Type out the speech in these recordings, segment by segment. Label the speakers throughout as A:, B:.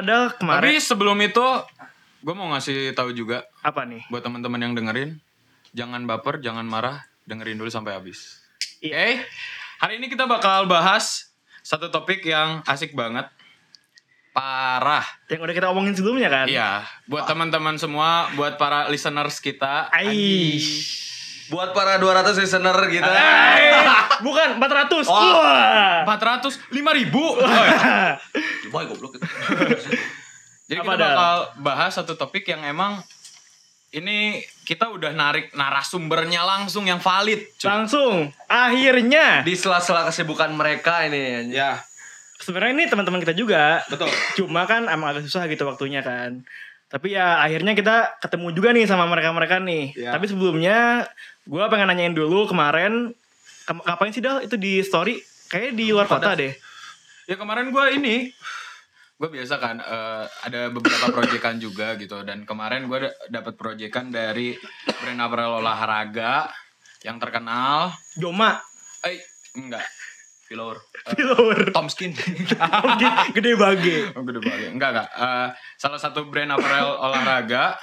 A: Ada
B: Tapi
A: kemarin
B: sebelum itu, gue mau ngasih tahu juga
A: apa nih?
B: buat teman-teman yang dengerin, jangan baper, jangan marah, dengerin dulu sampai habis.
A: Iya.
B: Eh, hari ini kita bakal bahas satu topik yang asik banget, parah.
A: Yang udah kita omongin sebelumnya kan?
B: Iya, buat teman-teman semua, buat para listeners kita.
A: Aish.
C: Buat para 200 listener kita.
A: Eh, bukan 400. Wah.
B: 400, 5 ribu. Oh, ya.
C: Boy goblok.
B: Jadi
A: Apa
B: kita bakal bahas satu topik yang emang ini kita udah narik narasumbernya langsung yang valid. cuy.
A: Langsung akhirnya
C: Di sela-sela kesibukan mereka ini.
B: Ya,
A: sebenarnya ini teman-teman kita juga.
B: betul.
A: Cuma kan emang agak susah gitu waktunya kan. Tapi ya akhirnya kita ketemu juga nih sama mereka-mereka nih.
B: Ya.
A: Tapi sebelumnya gue pengen nanyain dulu kemarin kem- ngapain sih Dal itu di story? Kayaknya di luar kota deh.
B: Ya kemarin gue ini, gue biasa kan eh, ada beberapa proyekan juga gitu dan kemarin gue dapat proyekan dari brand apparel olahraga yang terkenal.
A: Joma,
B: Eh enggak, Pilor. Eh,
A: di luar.
B: Tomskin.
A: Gede bage.
B: Oh, gede banget. Enggak, enggak. Eh, salah satu brand apparel olahraga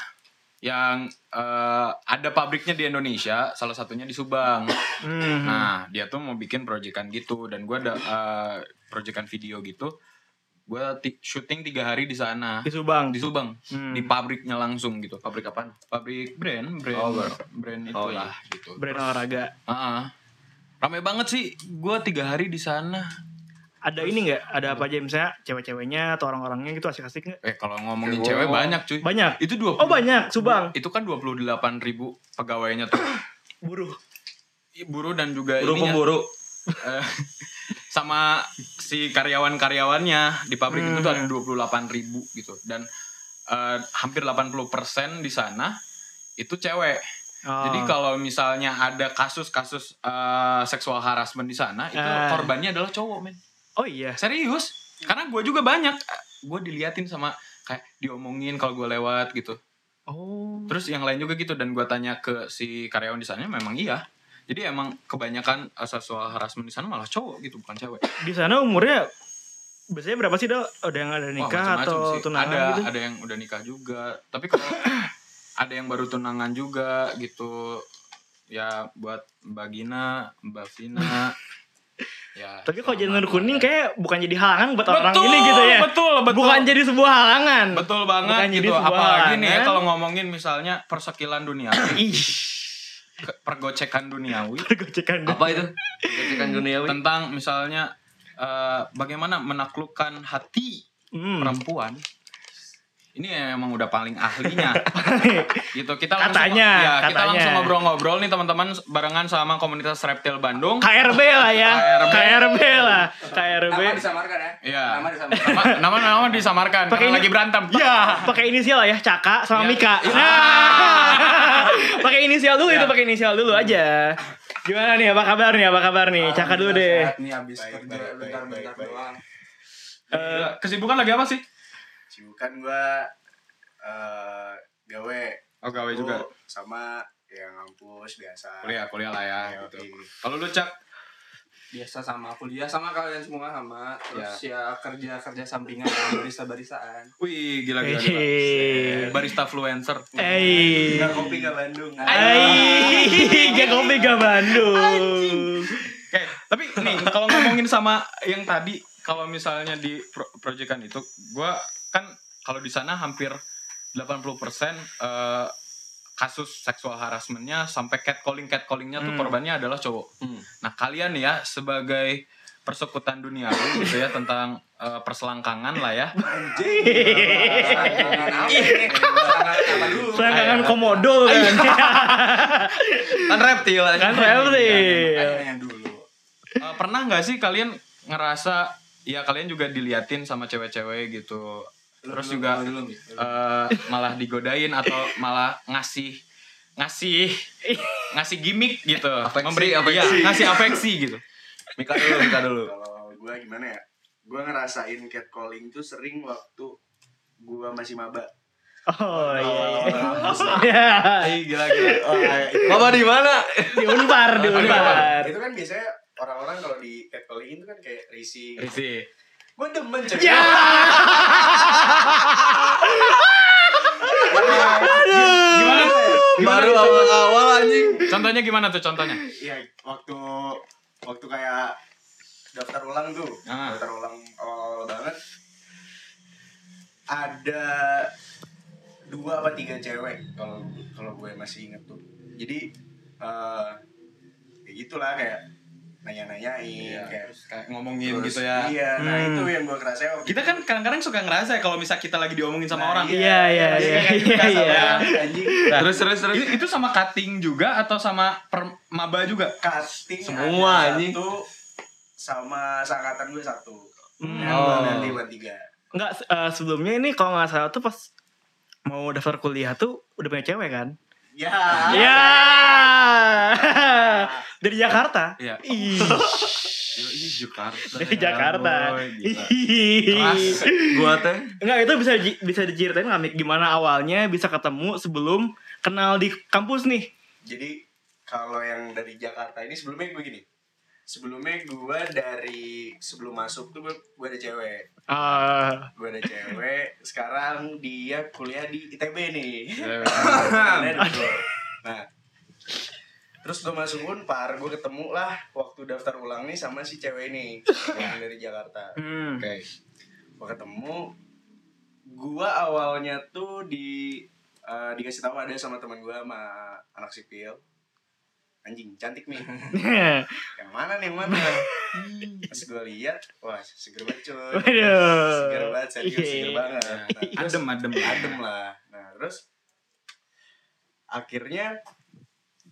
B: yang eh, ada pabriknya di Indonesia, salah satunya di Subang.
A: Hmm.
B: Nah, dia tuh mau bikin proyekan gitu dan gua ada eh, proyekan video gitu. Gua ti- syuting tiga hari di sana
A: Di Subang.
B: di Subang
A: Hmm.
B: di pabriknya langsung gitu.
C: Pabrik apaan?
B: Pabrik brand, brand,
C: Oh, brand.
B: brand
C: Oh,
B: itulah gitu.
A: Brand olahraga.
B: Heeh. Rame banget sih. Gua tiga hari di sana.
A: Ada ini nggak? Ada apa aja misalnya cewek-ceweknya atau orang-orangnya gitu asik-asik nggak?
B: Eh kalau ngomongin
C: Oh.
B: cewek banyak cuy.
A: Banyak.
B: Itu dua
A: Oh banyak, Subang.
B: itu kan 28.000 ribu pegawainya tuh
A: Buruh.
B: buruh dan juga
C: Buru
B: ininya,
C: pemburu.
B: eh, sama si karyawan-karyawannya di pabrik itu tuh ada
A: Hmm.
B: 28.000 ribu gitu dan eh, hampir 80% di sana itu cewek.
A: Oh.
B: Jadi kalau misalnya ada kasus-kasus eh, seksual harassment di sana itu
A: Ah.
B: korbannya adalah cowok men.
A: Oh iya.
B: Serius? Karena gue juga banyak gue diliatin sama kayak diomongin kalau gue lewat gitu.
A: Oh.
B: Terus yang lain juga gitu dan gua tanya ke si karyawan di sana memang iya. Jadi emang kebanyakan seksual harassment di sana malah cowok gitu bukan cewek.
A: Di sana umurnya biasanya berapa sih Dal? Ada yang ada
B: Wah,
A: nikah
B: macam-macam
A: atau
B: sih.
A: tunangan
B: ada,
A: gitu?
B: Ada yang udah nikah juga. Tapi kalau ada yang baru tunangan juga gitu. Ya buat Mbak Gina, Mbak Vina. Ya.
A: Tapi kalau janur kuning
B: ya.
A: kayak bukan jadi halangan buat orang
B: Betul,
A: ini gitu ya.
B: Betul, betul.
A: Bukan jadi sebuah halangan.
B: Betul banget
A: Bukan jadi
B: gitu.
A: sebuah
B: Apalagi nih ya
A: halangan.
B: kalau ngomongin misalnya persekilan dunia,
A: Ih.
B: pergocekan duniawi.
A: Gocekan dulu.
C: Apa itu? Gocekan duniawi.
B: tentang misalnya eh, bagaimana menaklukkan hati
A: Hmm.
B: perempuan ini emang udah paling ahlinya gitu kita langsung
A: Katanya,
B: ya kita
A: katanya.
B: langsung ngobrol-ngobrol nih teman-teman barengan sama komunitas reptil Bandung
A: KRB lah ya.
B: KRB.
A: KRB lah. KRB.
D: Nama disamarkan ya?
B: Iya.
D: Nama disamarkan.
B: nama nama nama disamarkan
A: Pakai ini-
B: lagi berantem
A: Ya, pakai inisial lah ya, Caka sama
B: Iya.
A: Mika.
B: Iya.
A: Nah. pakai inisial dulu
B: Ya.
A: itu, pakai inisial dulu aja. Gimana nih? Apa kabar nih? Apa kabar nih? Caka dulu deh.
D: Nih habis kerja bentar-bentar doang.
B: Eh, kesibukan lagi apa sih
E: Sibukan gua eh gawe
B: oh gawe juga
E: sama yang ngampus biasa.
B: kuliah kuliah lah ya
E: Ya,
B: gitu kalau lu cak
D: Biasa sama kuliah sama kalian semua sama. Terus ya, kerja kerja sampingan sama barista-baristaan.
B: wih gila gila, gila. Barista fluencer
A: Eh.
E: Enggak kopi enggak Bandung.
A: Ai, gak kopi gak Bandung.
B: Oke, tapi nih kalau ngomongin sama yang tadi, kalau misalnya di pro proyekan itu, gua kan kalau di sana hampir 80% eh, kasus seksual harassmentnya sampai catcalling catcallingnya tuh
A: Hmm.
B: korbannya adalah cowok.
C: Hmm.
B: Nah kalian ya sebagai persekutan duniawi gitu ya tentang eh, perselangkangan lah ya.
D: Selangkangan apa nih? Selangkangan apa dulu?
A: Selangkangan komodo kan.
C: Kan reptil.
A: kan reptil.
B: Eh, pernah nggak sih kalian ngerasa ya kalian juga diliatin sama cewek-cewek gitu terus juga eh, malah digodain atau malah ngasih ngasih ngasih gimmick gitu
C: Afeksi,
B: iya,
C: afeksi.
B: ngasih afeksi gitu
C: Mika dulu, Mika dulu.
E: Kalau gua gimana ya? Gua ngerasain catcalling tuh sering waktu gua masih maba.
A: Oh iya.
E: Awal-awal
A: Iya.
C: Ih, gila gila.
E: Oh, iya.
C: Di mana?
A: Di Unpar, di Unpar.
E: itu kan biasanya orang-orang kalau di catcalling itu kan kayak risih
B: Risi.
E: Gue demen cuy
A: Ya.
B: Gimana?
C: Baru awal-awal anjing.
B: Contohnya gimana tuh contohnya?
E: Iya, waktu waktu kayak daftar ulang tuh,
B: Ah.
E: daftar ulang awal-awal banget. Ada dua apa tiga cewek kalau kalau gue masih inget tuh. Jadi eh kayak gitulah kayak nanya-nanyain kayak
B: Terus kayak ngomongin
E: terus-
B: gitu ya.
E: Iya, nah
A: Hmm.
E: itu yang gue kerasa waktu
B: Kita
E: itu.
B: kan kadang-kadang suka ngerasa ya kalau misal kita lagi diomongin sama
E: Nah,
B: orang.
A: Iya, iya, iya,
E: kayak
A: iya,
E: berasa
A: iya.
E: banget, anjing.
C: Terus terus terus.
B: Itu, itu sama cutting juga atau sama per maba juga?
E: casting
C: Semua, anjing.
E: satu sama seangkatan gue satu.
A: Hmm.
E: Yang
C: Oh.
E: nanti buat tiga.
A: Enggak, eh, sebelumnya ini kalau nggak salah tuh pas mau daftar kuliah tuh udah punya cewek kan?
E: Ya.
A: Iya. Dari Jakarta.
B: Iya.
A: Ih,
C: Ih, Jakarta.
A: dari Jakarta. Ih.
B: Keras.
C: Gua teh.
A: Enggak, itu bisa di- bisa diceritain nggak Mik? gimana awalnya bisa ketemu sebelum kenal di kampus nih?
E: Jadi kalau yang dari Jakarta ini sebelumnya gue gini. Sebelumnya gue dari sebelum masuk tuh gue, ada cewek.
A: Ah,
E: Gue ada cewek. Sekarang dia kuliah di ITB nih.
B: Iya,
E: nah, terus gue masuk Unpar, gue ketemu lah waktu daftar ulang nih sama si cewek ini yang dari Jakarta.
A: hmm.
B: Oke.
E: Gue ketemu, gue awalnya tuh di eh, dikasih tahu ada sama teman gue sama anak sipil. Anjing, cantik nih. yang mana nih yang mana pas gue lihat wah seger banget cuy seger banget serius
A: Iya.
E: seger banget nah, terus-
B: Adem, adem.
E: adem lah nah terus akhirnya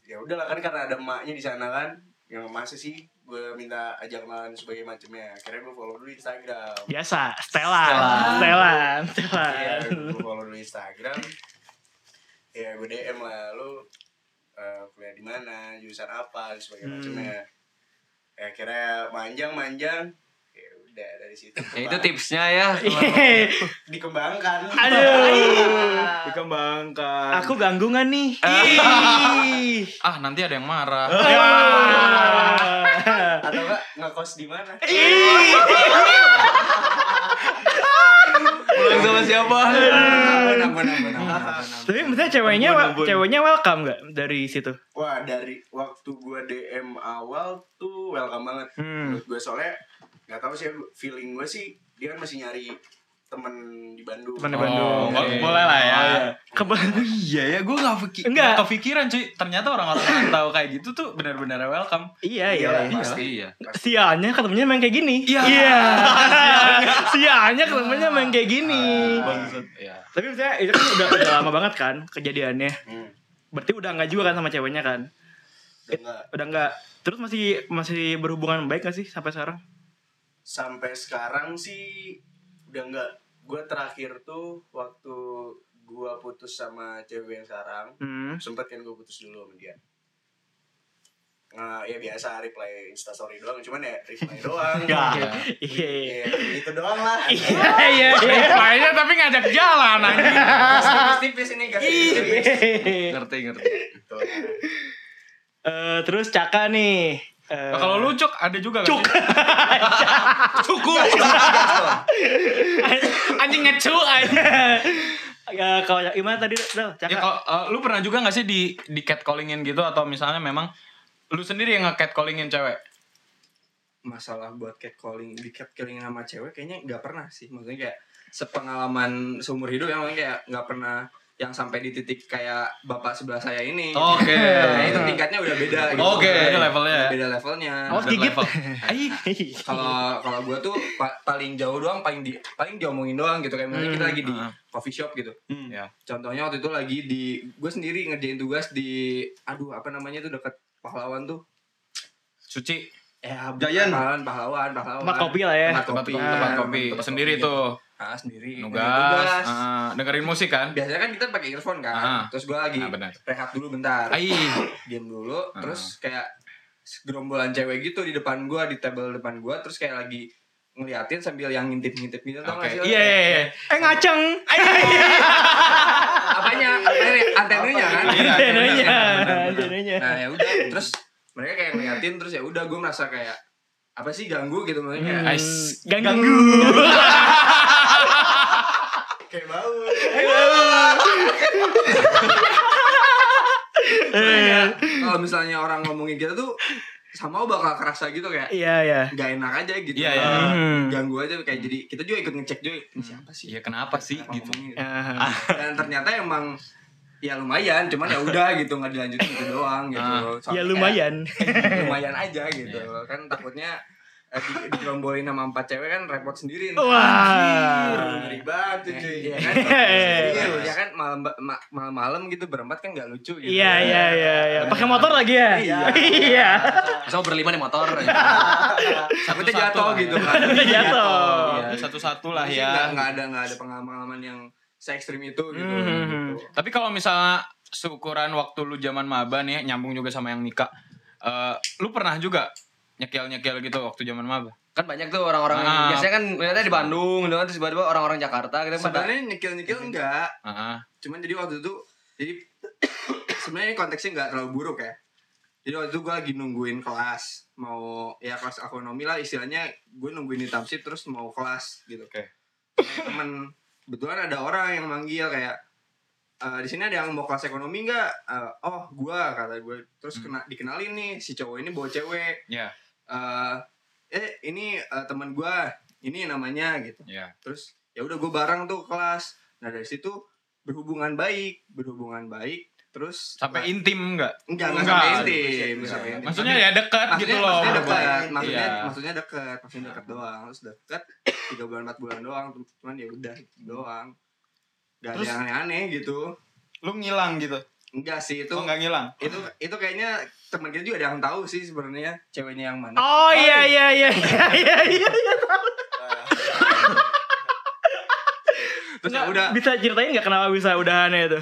E: ya udahlah kan karena ada emaknya di sana kan yang masa sih gue minta ajak kenalan sebagai macamnya akhirnya gue follow dulu Instagram
A: Biasa, Stella.
C: Stella.
A: Stella. Stella.
E: Iya, gue follow dulu Instagram ya gue DM lah lu eh, kuliah di mana jurusan apa dan sebagainya
A: Hmm.
E: macamnya ya akhirnya manjang manjang ya udah dari situ
C: Ya, itu tipsnya ya.
A: Iya.
E: dikembangkan
A: Aduh.
B: Dikembangkan.
A: Aku ganggu nggak nih? Ih.
B: ah nanti ada yang marah.
E: atau enggak ngekos di mana
C: Pulang sama siapa?
E: benar benar benar
A: Tapi misalnya ceweknya ceweknya welcome nggak dari situ?
E: wah dari waktu gue DM awal tuh welcome banget
A: Hmm.
E: menurut gue soalnya nggak tahu sih feeling gue sih dia kan masih nyari temen di Bandung
A: Temen di
B: Oh,
A: Bandung.
B: bo-
A: Oke.
B: boleh lah ya.
A: Oh, iya.
B: Iya ya, gue gak, pikir,
A: Enggak.
B: nggak kepikiran cuy. Ternyata orang-orang yang tahu kayak gitu tuh benar-benar welcome.
A: iya iya.
E: Iya,
A: iya.
C: Pasti iya.
A: Sialnya ketemunya main kayak gini.
B: Iya.
A: Sialnya ketemunya main kayak gini.
B: Bangsat. Iya.
A: Tapi misalnya itu kan udah, udah lama banget kan kejadiannya.
E: Hmm,
A: Berarti udah nggak juga kan sama ceweknya kan?
E: udah enggak
A: Udah nggak. Terus masih masih berhubungan baik gak sih sampai sekarang?
E: sampai sekarang sih udah enggak gue terakhir tuh waktu gue putus sama cewek yang sekarang
A: Hmm.
E: sempet kan gue putus dulu sama dia Nah, ya biasa reply instastory doang, cuman ya reply doang.
A: Enggak.
B: Iya.
A: Iya.
E: Iya, itu doang lah.
A: Iya iya iya.
B: Lainnya tapi ngajak jalan anjing.
D: tipis ini guys
C: Ngerti ngerti.
E: Gitu.
A: Eh, terus Caka nih. Eh,
B: Nah, kalau lu cuk ada juga kan?
A: Cuk.
B: Cukup. anjing ngecu anjing.
A: Ya, kalau gimana tadi? Caka.
B: Ya kalau uh, lu pernah juga gak sih di di catcallingin gitu atau misalnya memang lu sendiri yang nge-catcallingin cewek?
D: masalah buat catcalling di catcalling sama cewek kayaknya nggak pernah sih maksudnya kayak sepengalaman seumur hidup yang kayak nggak pernah yang sampai di titik kayak bapak sebelah saya ini
C: Oke.
D: nah, itu tingkatnya udah beda gitu.
C: Oke.
B: Beda levelnya ya?
D: beda levelnya
A: Oh,
B: Ada
A: gigit.
B: level. Ai,
D: kalau kalau gue tuh pa- paling jauh doang paling di paling diomongin doang gitu kayak misalnya kita
A: Hmm,
D: lagi di
B: uh-uh.
D: coffee shop gitu
B: Ya.
D: contohnya waktu itu lagi di gue sendiri ngerjain tugas di aduh apa namanya tuh dekat pahlawan tuh
B: Suci.
D: ya
C: Giant.
D: pahlawan pahlawan pahlawan
A: Tempat kopi lah ya.
D: tempat
B: Tempat
D: kopi
B: kopi, tempat kopi.
D: tempat
B: Sendiri
D: kopi.
B: tuh.
D: Ah sendiri
B: Nugas,
D: Ngerjain
B: uh, dengerin musik kan?
D: biasanya kan kita pakai earphone kan
B: Ah.
D: terus gue lagi
B: Nah,
D: rehat dulu bentar diam dulu
B: Ah.
D: terus kayak gerombolan cewek gitu di depan gue di table depan gue terus kayak lagi ngeliatin sambil yang ngintip-ngintip gitu tau
B: Oke.
D: gak sih?
B: Iya, iya, iya.
A: Eh ngaceng.
D: Apanya? Apanya? Antenanya kan?
B: Iya,
A: Antenanya. Antenanya.
D: Nah ya udah terus mereka kayak ngeliatin terus ya udah gue merasa kayak apa sih ganggu gitu maksudnya
B: Ais.
A: Ganggu.
D: kayak bau.
A: Eh,
D: Soalnya kalau misalnya orang ngomongin kita tuh sama bakal kerasa gitu kayak
A: Iya, iya.
D: nggak enak aja gitu.
B: Iya, iya.
A: Hmm.
D: Ganggu aja kayak jadi kita juga ikut ngecek juga ini siapa sih?
B: Iya kenapa sih
D: Kenapa
B: gitu.
D: Dan ternyata emang ya lumayan, cuman ya udah gitu nggak dilanjutin gitu doang gitu.
B: Ah.
D: Soalnya
A: Ya
D: kayak
A: lumayan.
D: lumayan aja gitu. Kan takutnya eh, di, digerombolin sama empat cewek kan repot sendiri.
A: Wah.
E: Ngeri banget tuh cuy.
D: Iya kan?
A: Iya.
D: Iya, ya kan malam ma- malam-malam gitu berempat kan nggak lucu gitu.
A: Iya, iya, iya, iya. Pakai motor lagi ya?
D: Iya.
A: Iya.
C: Masa mau berlima nih motor.
D: Takutnya
B: Satu-satu
D: jatuh
B: lah ya.
D: gitu kan.
A: Takutnya jatuh.
B: Iya, satu-satu lah ya.
D: Nggak ada nggak ada pengalaman yang se ekstrim itu gitu.
A: Hmm.
D: gitu.
B: Tapi kalau misalnya seukuran waktu lu zaman maba nih nyambung juga sama yang nikah. Eh, lu pernah juga nyekel-nyekel gitu waktu zaman maba?
C: kan banyak tuh orang-orang yang
B: Ah.
C: biasanya kan lihatnya di Bandung gitu kan terus tiba-tiba orang-orang Jakarta gitu kan
D: Sebenarnya nyekil-nyekil enggak,
B: Heeh.
D: cuman jadi waktu itu jadi sebenarnya konteksnya nggak terlalu buruk ya. Jadi waktu itu gue lagi nungguin kelas mau ya kelas ekonomi lah istilahnya gue nungguin di tamsit terus mau kelas gitu.
B: Oke.
D: Temen kebetulan ada orang yang manggil kayak "Eh, di sini ada yang mau kelas ekonomi nggak? Eh, oh gue kata gue terus
B: Hmm.
D: kena dikenalin nih si cowok ini bawa cewek.
B: Iya.
D: Eh, eh ini eh, teman gue ini namanya gitu.
B: Iya.
D: terus ya udah gue bareng tuh kelas nah dari situ berhubungan baik berhubungan baik terus
B: Sampai intim enggak?
D: enggak enggak
B: Enggak.
D: sampai intim enggak sampai intim
B: Maksudnya ya dekat gitu loh.
D: maksudnya dekat
B: Iya.
D: maksudnya maksudnya dekat maksudnya dekat doang terus dekat tiga bulan empat bulan doang cuman ya udah gitu doang gak ada
B: Terus-
D: yang aneh-aneh gitu
B: Lu ngilang gitu.
D: Enggak sih itu
B: Lu enggak ngilang.
D: itu itu kayaknya teman kita juga ada yang tahu sih sebenarnya ceweknya yang mana
A: Oh iya iya iya iya iya iya.
D: terus ya udah
A: Bisa ceritain nggak kenapa bisa udahannya itu?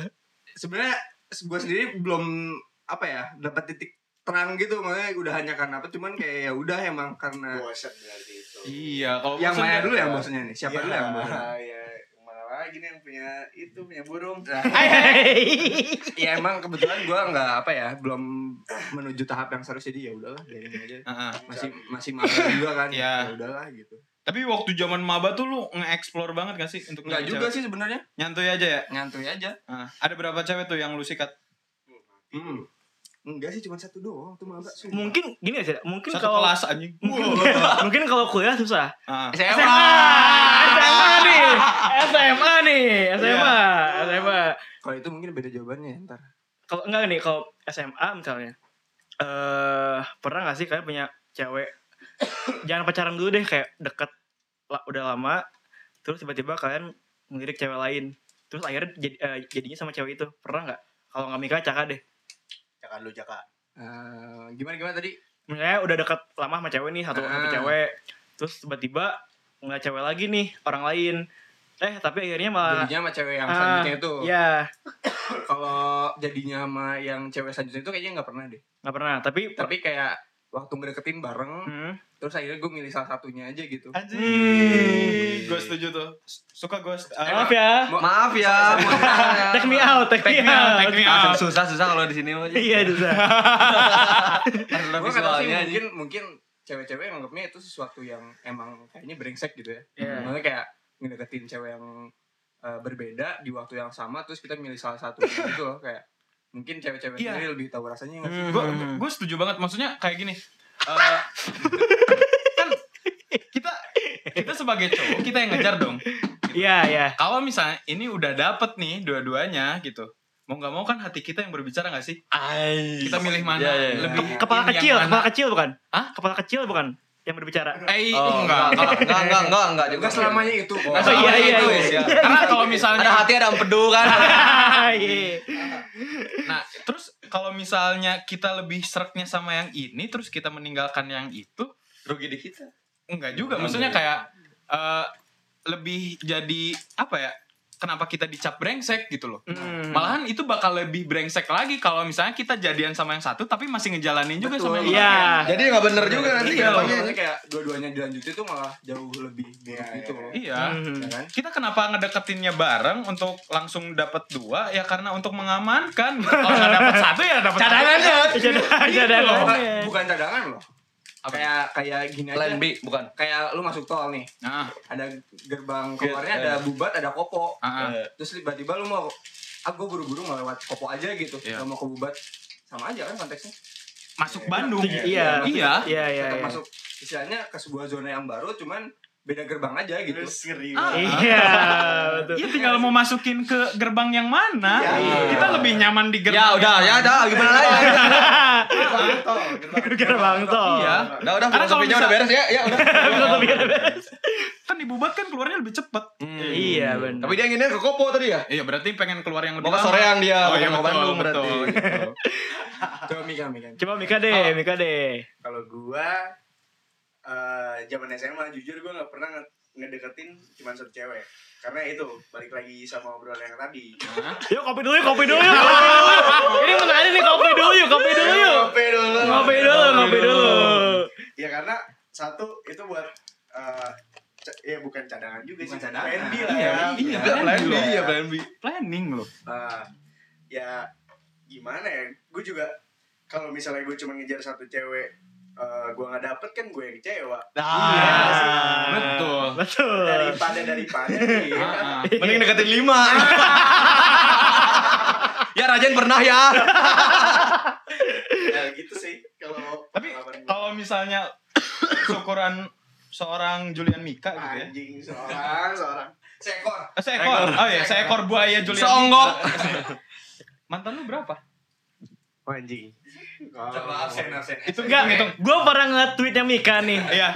D: sebenarnya gue sendiri belum apa ya dapat titik terang gitu makanya udah hanya karena apa cuman kayak ya udah emang karena
E: Bosan berarti itu.
B: Iya, kalau
D: yang
B: bosan
D: mana
B: ya-
D: dulu yang bosnya nih siapa dulu yang bos
E: Ya, lagi nih yang punya itu punya burung.
D: ya emang kebetulan gue nggak apa ya belum menuju tahap yang serius jadi ya udahlah biarin aja
B: Heeh.
D: masih masih magang juga kan
B: Iya.
D: ya udahlah gitu
B: Tapi waktu zaman maba tuh lu nge-explore banget gak sih untuk
D: nggak
B: nyari
D: juga
B: cewek?
D: sih sebenarnya
B: Nyantuy aja ya?
D: nyantuy aja
B: Heeh. Ada berapa cewek tuh yang lu sikat?
D: hmm. Enggak sih cuma satu doang tuh maba sumpah.
A: Mungkin gini aja, mungkin
B: Satu
A: kalau
B: kelas anjing.
A: mungkin, mungkin kalau kuliah susah.
B: Heeh.
A: SMA, SMA nih, SMA nih, SMA, SMA.
D: kalau itu mungkin beda jawabannya ntar
A: Kalau enggak nih, kalau SMA misalnya, eh pernah nggak sih kalian punya cewek? Jangan pacaran dulu deh, kayak deket, la- udah lama, terus tiba-tiba kalian ngelirik cewek lain, terus akhirnya jadi, eh, jadinya sama cewek itu, pernah nggak? Kalau nggak Mika, Caka deh.
E: Jangan lu jaka.
D: Eh, gimana gimana tadi?
A: Misalnya udah deket lama sama cewek nih satu
D: Ah.
A: satu cewek. Terus tiba-tiba ngeliat cewek lagi nih orang lain. Eh tapi akhirnya malah
D: jadinya sama cewek yang
A: Ah,
D: selanjutnya itu.
A: ya
D: kalau jadinya sama yang cewek selanjutnya itu kayaknya nggak pernah deh.
A: Nggak pernah tapi
D: tapi kayak waktu ngedeketin bareng
A: hmm,
D: terus akhirnya gue milih salah satunya aja gitu
B: Anjing.
A: Hmm.
B: Gue setuju tuh. Suka gue.
A: maaf ya
C: maaf ya
A: take me out take,
B: Take
A: me
B: out,
A: out,
B: take me out.
C: susah susah kalau di sini
A: iya susah
D: gue nggak tahu sih mungkin mungkin cewek-cewek nganggapnya itu sesuatu yang emang kayaknya brengsek gitu ya
A: Iya.
D: makanya kayak ngedeketin cewek yang uh, berbeda di waktu yang sama terus kita milih salah satu gitu loh kayak mungkin cewek-cewek
B: Iya.
D: sendiri lebih tahu rasanya nggak sih
A: Hmm.
B: gue gue setuju banget maksudnya kayak gini Eh, kan kita kita sebagai cowok kita yang ngejar dong
A: iya iya
B: kalau misalnya ini udah dapet nih dua-duanya gitu mau nggak mau kan hati kita yang berbicara nggak sih kita milih mana
C: Iya, iya, iya.
B: lebih
A: kepala kecil
B: mana?
A: kepala kecil bukan
B: Hah?
A: kepala kecil bukan yang berbicara
B: eh
C: Oh,
B: enggak
C: enggak, enggak, enggak, enggak, enggak juga.
D: Enggak selamanya itu kok.
B: Nggak
A: Oh, iya, iya,
B: itu.
A: iya.
B: karena kalau misalnya
C: Ada hati ada empedu kan.
A: Iya.
B: Nah, terus kalau misalnya kita lebih sereknya sama yang ini, terus kita meninggalkan yang itu,
C: Rugi di kita.
B: enggak juga. Maksudnya kayak eh, lebih jadi apa ya? Kenapa kita dicap brengsek gitu loh.
A: Hmm.
B: Malahan itu bakal lebih brengsek lagi kalau misalnya kita jadian sama yang satu tapi masih ngejalanin juga
D: Betul.
B: sama yang
A: Iya.
B: lain.
C: Jadi nggak bener juga nanti
B: Iya.
D: Makanya kayak dua-duanya dilanjutin tuh malah jauh lebih
E: Iya,
D: gitu
E: iya,
D: loh.
B: Iya.
A: Hmm.
D: Ya kan?
B: Kita kenapa ngedeketinnya bareng untuk langsung dapat dua ya karena untuk mengamankan. Kalau nggak dapat satu ya dapat
A: Cadangannya, cadangan, cadangannya.
D: Bukan, bukan cadangan loh.
B: Apa?
D: Kayak kayak gini aja.
C: Plan B bukan.
D: Kayak lu masuk tol nih,
B: Nah,
D: ada gerbang keluarnya ada bubat, ada kopo.
B: ah, ah.
D: Terus tiba-tiba lu mau ah gue buru-buru mau lewat kopo aja gitu,
B: Iya.
D: nggak mau ke bubat. Sama aja kan konteksnya.
B: masuk Bandung.
A: Iya.
B: Iya.
A: Iya, iya, iya.
D: masuk istilahnya ke sebuah zona yang baru cuman beda gerbang aja gitu.
E: Terus ngeri
B: Ah.
A: Iya, betul.
B: Iya tinggal mau masukin ke gerbang yang mana.
E: Iya.
B: Kita lebih nyaman di gerbang.
C: Ya udah, ya udah gimana lagi?
E: Gerbang tol, gerbang
A: tol.
B: Iya.
C: Udah udah
B: Karena kalau
C: filosofinya udah beres ya, ya udah.
A: Filosofi ada beres.
B: Kan di Bubat kan keluarnya lebih cepet.
A: Iya, benar.
C: Tapi dia inginnya ke Kopo tadi ya?
B: Iya berarti pengen keluar yang lebih
C: Mau
B: lama.
C: soreang dia,
B: Oh iya
C: mau Bandung berarti.
B: betul, gitu.
D: Coba Mika Mika.
A: Coba Mika deh, Mika deh.
E: Kalau gua eh zaman SMA jujur gua nggak pernah nge- ngedeketin cuma satu cewek. Karena itu balik lagi sama obrolan yang tadi.
B: Hah?
A: Yuk kopi dulu, yuk, kopi dulu. yuk, kopi dulu. Ini menarik nih kopi dulu, yuk, kopi dulu. yuk.
E: Ngopi dulu.
A: Ngopi dulu, ngopi dulu.
E: Ya karena satu itu buat eh, ca- ya bukan cadangan juga
D: Bukan
E: sih.
D: cadangan.
E: Plan B lah
B: Iya,
E: ya.
B: iya.
C: Plan B,
B: Plan B.
C: iya plan B.
B: Planning loh.
E: Nah, ya gimana ya? Gue juga kalau misalnya gue cuma ngejar satu cewek, eh gue nggak dapet kan gue yang kecewa.
B: Iya, betul.
A: Betul.
E: Daripada daripada nih, ya kan?
B: Ah, ah.
C: Mending deketin lima. ya Rajen pernah ya.
E: Ya gitu sih kalau
B: Tapi kalau misalnya syukuran seorang Julian Mika gitu ya.
E: anjing seorang seorang seekor
B: Eh, Seekor. Oh iya, seekor buaya Julian
C: Seonggok.
B: Mantan lu berapa?
E: anjing
D: Coba absen absen.
B: Itu
A: Enggak, gue pernah nge-tweetnya Mika nih.
B: Iya,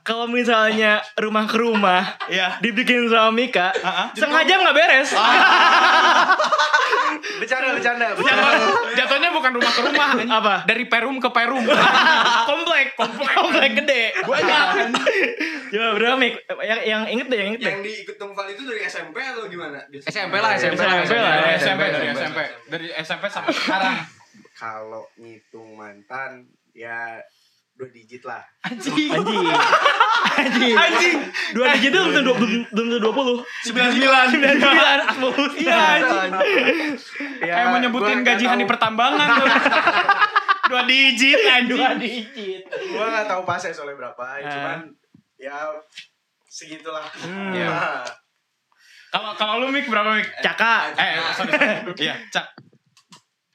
A: Kalau misalnya rumah ke rumah
B: iya.
A: dibikin sama Mika,
B: Ah, ah.
A: setengah jam nggak beres.
E: bercanda bercanda
B: Jatuh- Jatuhnya bukan rumah ke rumah.
A: Apa?
B: Dari perum ke perum.
A: komplek, komplek, komplek gede. Banyak. Coba berapa Mik? Yang yang inget deh, yang inget deh.
D: Yang diikut tunggal itu dari SMP atau gimana?
C: SMP lah, SMP
A: lah, SMP lah.
B: Dari
C: SMP,
B: SMP, dari
C: SMP.
B: SMP. Dari SMP sampai sekarang.
E: Kalau ngitung mantan ya dua digit lah
B: Anjing.
A: Anjing. Anjing.
B: Anjing.
A: Dua digit itu belum belum belum tentu 20.
B: Sembilan sembilan.
A: Sembilan sembilan.
B: Iya anjing. Kayak mau nyebutin gaji Hani pertambangan tuh. Dua digit anjing.
A: Dua digit.
E: gua nggak tahu pasnya soalnya berapa
A: Ah.
E: cuman ya segitulah
A: Hmm.
B: Iya.
E: Nah,
B: Kalau kalau lu Mik berapa Mik?
A: Caka.
B: Eh, sorry. sorry. Iya, Cak.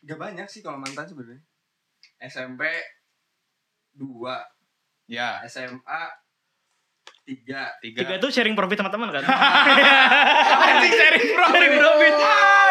D: Gak banyak sih kalau mantan sebenarnya. SMP 2,
B: Ya,
D: SMA 3.
B: tiga.
A: Tiga itu sharing profit sama teman kan?
B: Anjing sharing profit.
A: sharing profit.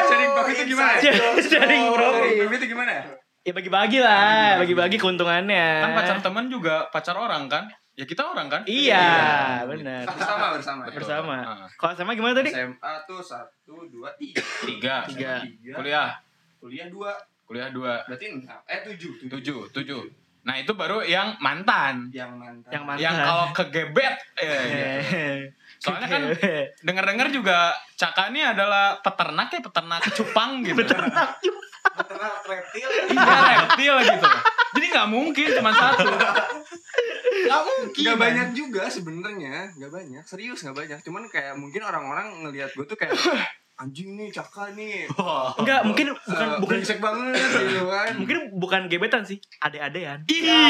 D: Sharing profit itu gimana?
A: Sharing
D: Sharing
A: profit.
D: profit itu gimana ya?
A: Ya bagi-bagi lah, bagi-bagi keuntungannya.
B: Kan pacar teman juga pacar orang kan? Ya kita orang kan?
A: Iya, benar.
D: Bersama bersama. ya?
A: Bersama.
B: Ah.
A: Kalau sama gimana tadi?
D: SMA tuh 1 2 3.
B: Tiga.
A: Tiga.
B: Kuliah.
D: Kuliah 2.
B: Kuliah dua.
D: Berarti 6. Eh 7.
B: Tujuh. Tujuh. Nah itu baru yang mantan.
D: Yang mantan.
A: Yang mantan.
B: Yang kalau kegebet. Eh,
A: Eh.
B: Soalnya kan dengar-dengar juga Caka ini adalah peternak ya peternak cupang gitu.
A: Beternak
E: beternak reptil
B: Iya reptil gitu. Jadi nggak mungkin cuma satu. Nggak mungkin.
D: Gak banyak juga sebenarnya, gak banyak. Serius gak banyak. Cuman kayak mungkin orang-orang ngelihat gue tuh kayak anjing nih, caka nih.
A: Enggak, mungkin bukan
D: Eh,
A: bukan
D: brengsek banget gitu kan.
A: mungkin bukan gebetan sih, ade-adean.
B: Iya.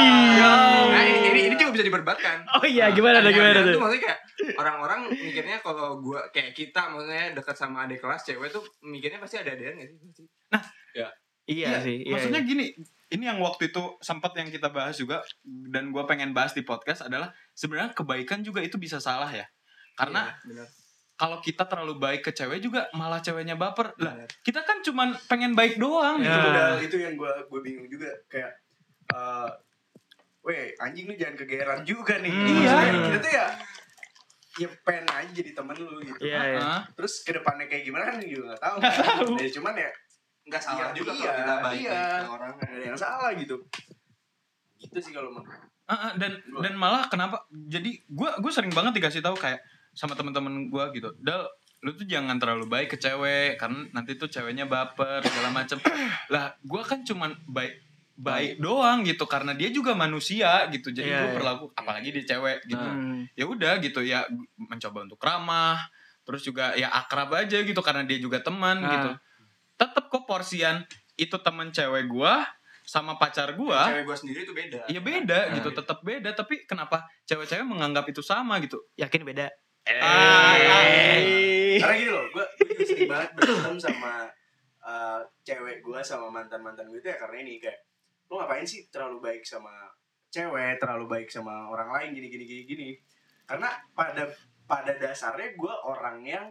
D: Nah, ini, ini, ini juga bisa diperdebatkan.
A: Oh iya, gimana tuh gimana tuh?
D: maksudnya kayak orang-orang mikirnya kalau gua kayak kita maksudnya dekat sama adik kelas cewek tuh mikirnya pasti ada adean gak sih? Pasti.
A: Iya sih, iya.
B: Maksudnya
A: iya.
B: gini, ini yang waktu itu sempat yang kita bahas juga dan gua pengen bahas di podcast adalah sebenarnya kebaikan juga itu bisa salah ya. Karena
D: Iya, benar.
B: Kalau kita terlalu baik ke cewek juga malah ceweknya baper. Lah, kita kan cuman pengen baik doang
A: Ya.
B: gitu.
E: itu udah itu yang gue gue bingung juga kayak eh weh anjing lu jangan kegeeran juga nih
A: Hmm.
B: Iya.
E: Kita tuh ya ya pengen aja jadi temen lu gitu
A: Iya, iya.
B: Hah?
E: terus ke depannya kayak gimana kan juga nggak tahu ya cuman ya
D: Nggak salah
E: iya,
D: juga
E: iya,
D: kalau kita baik
E: iya.
D: ke orang.
E: ada yang salah gitu gitu sih kalau menurut
B: Ah, ah, dan dan malah kenapa jadi gua gue sering banget dikasih tahu kayak sama teman-teman gua gitu dal lu tuh jangan terlalu baik ke cewek karena nanti tuh ceweknya baper segala macem lah gua kan cuman baik baik doang gitu karena dia juga manusia gitu jadi
A: Iya,
B: gua
A: iya.
B: perlaku apalagi dia cewek gitu
A: Hmm.
B: ya udah gitu ya mencoba untuk ramah terus juga ya akrab aja gitu karena dia juga teman
A: Nah.
B: gitu tetep kok porsian itu teman cewek gua sama pacar gua
E: Cewek gue sendiri tuh beda.
B: ya beda
E: Nah,
B: gitu tetap beda tapi kenapa cewek-cewek menganggap itu sama gitu
A: Yakin beda.
B: Eh.
E: Karena gitu loh, gue sering banget berantem sama uh, cewek gue sama mantan-mantan gue itu ya karena ini kayak lo ngapain sih terlalu baik sama cewek, terlalu baik sama orang lain gini gini gini gini. Karena pada pada dasarnya gue orang yang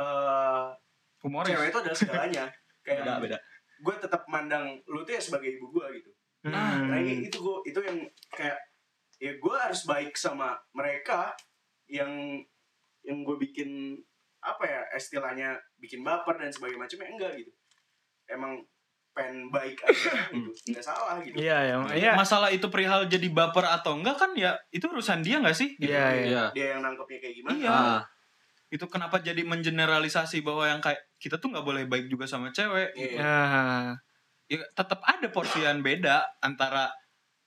E: uh,
B: humoris
E: cewek itu adalah segalanya. Kayak
C: Beda, beda.
E: gue tetap mandang lu tuh ya sebagai ibu gue gitu.
A: Hmm.
E: Nah ini itu gue itu yang kayak ya gue harus baik sama mereka yang yang gue bikin apa ya istilahnya bikin baper dan sebagainya macamnya enggak gitu. Emang pengen baik aja gitu, nggak salah gitu.
A: Iya, ya. Iya.
B: masalah itu perihal jadi baper atau enggak kan ya itu urusan dia nggak sih Gitu.
A: Iya, iya.
C: Iya.
E: Dia yang nangkepnya kayak gimana?
B: Iya.
C: Ah,
B: itu kenapa jadi mengeneralisasi bahwa yang kayak kita tuh nggak boleh baik juga sama cewek
E: Iya.
A: Ah.
B: ya tetap ada porsian beda antara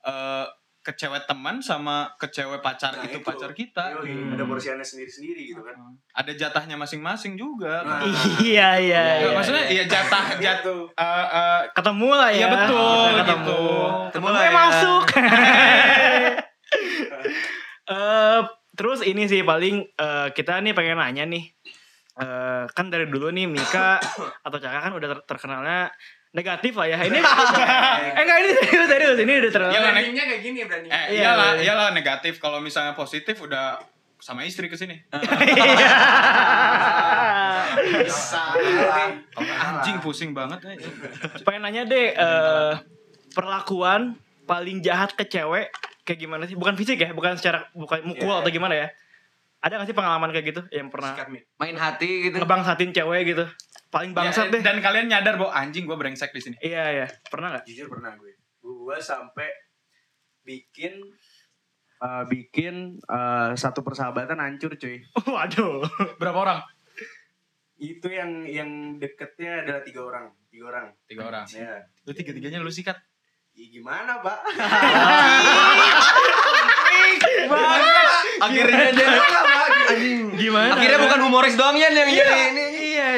B: eh ke cewek teman sama ke cewek pacar
E: Nah,
B: itu,
E: itu.
B: pacar kita
E: Yoi,
A: Hmm.
E: ada porsiannya sendiri-sendiri gitu kan.
B: ada jatahnya masing-masing juga
E: Nah.
A: Iya, iya,
B: Nggak,
A: iya.
B: maksudnya ya jatah jatuh
E: Gitu.
A: ketemu lah ya.
B: Iya, betul,
A: Kita ketemu.
B: gitu.
A: Ketemu
C: lah
A: eh,
C: ya.
A: masuk. Eh, terus ini sih paling eh, kita nih pengen nanya nih. Eh, kan dari dulu nih Mika atau Caka kan udah ter- terkenalnya negatif lah ya. Ini eh enggak ini serius serius ini udah
B: Nek.
E: Brandingnya kayak gini branding.
B: eh
A: Iya,
B: iyalah
A: iya.
B: iyalah negatif kalau misalnya positif udah sama istri ke sini
A: Iya.
B: Anjing pusing banget eh.
A: pengen nanya deh eh, perlakuan paling jahat ke cewek kayak gimana sih? Bukan fisik ya, bukan secara bukan mukul
E: Iya.
A: atau gimana ya? Ada gak sih pengalaman kayak gitu yang pernah
C: main hati gitu.
A: ngebangsatin cewek gitu? Paling bangsat
B: Ya,
A: deh.
B: dan kalian nyadar bahwa anjing gue brengsek di sini
A: Iya iya, pernah nggak?
E: jujur pernah gue gue sampai bikin eh, bikin eh, satu persahabatan hancur cuy
A: Waduh.
B: berapa orang
E: itu yang yang deketnya adalah tiga orang tiga orang
B: tiga orang
E: ya
B: lu tiga tiganya lu sikat
E: Ya, gimana pak
C: Akhirnya dia anjing.
A: Gimana?
C: Akhirnya bukan humoris doang Yan yang jadi ini.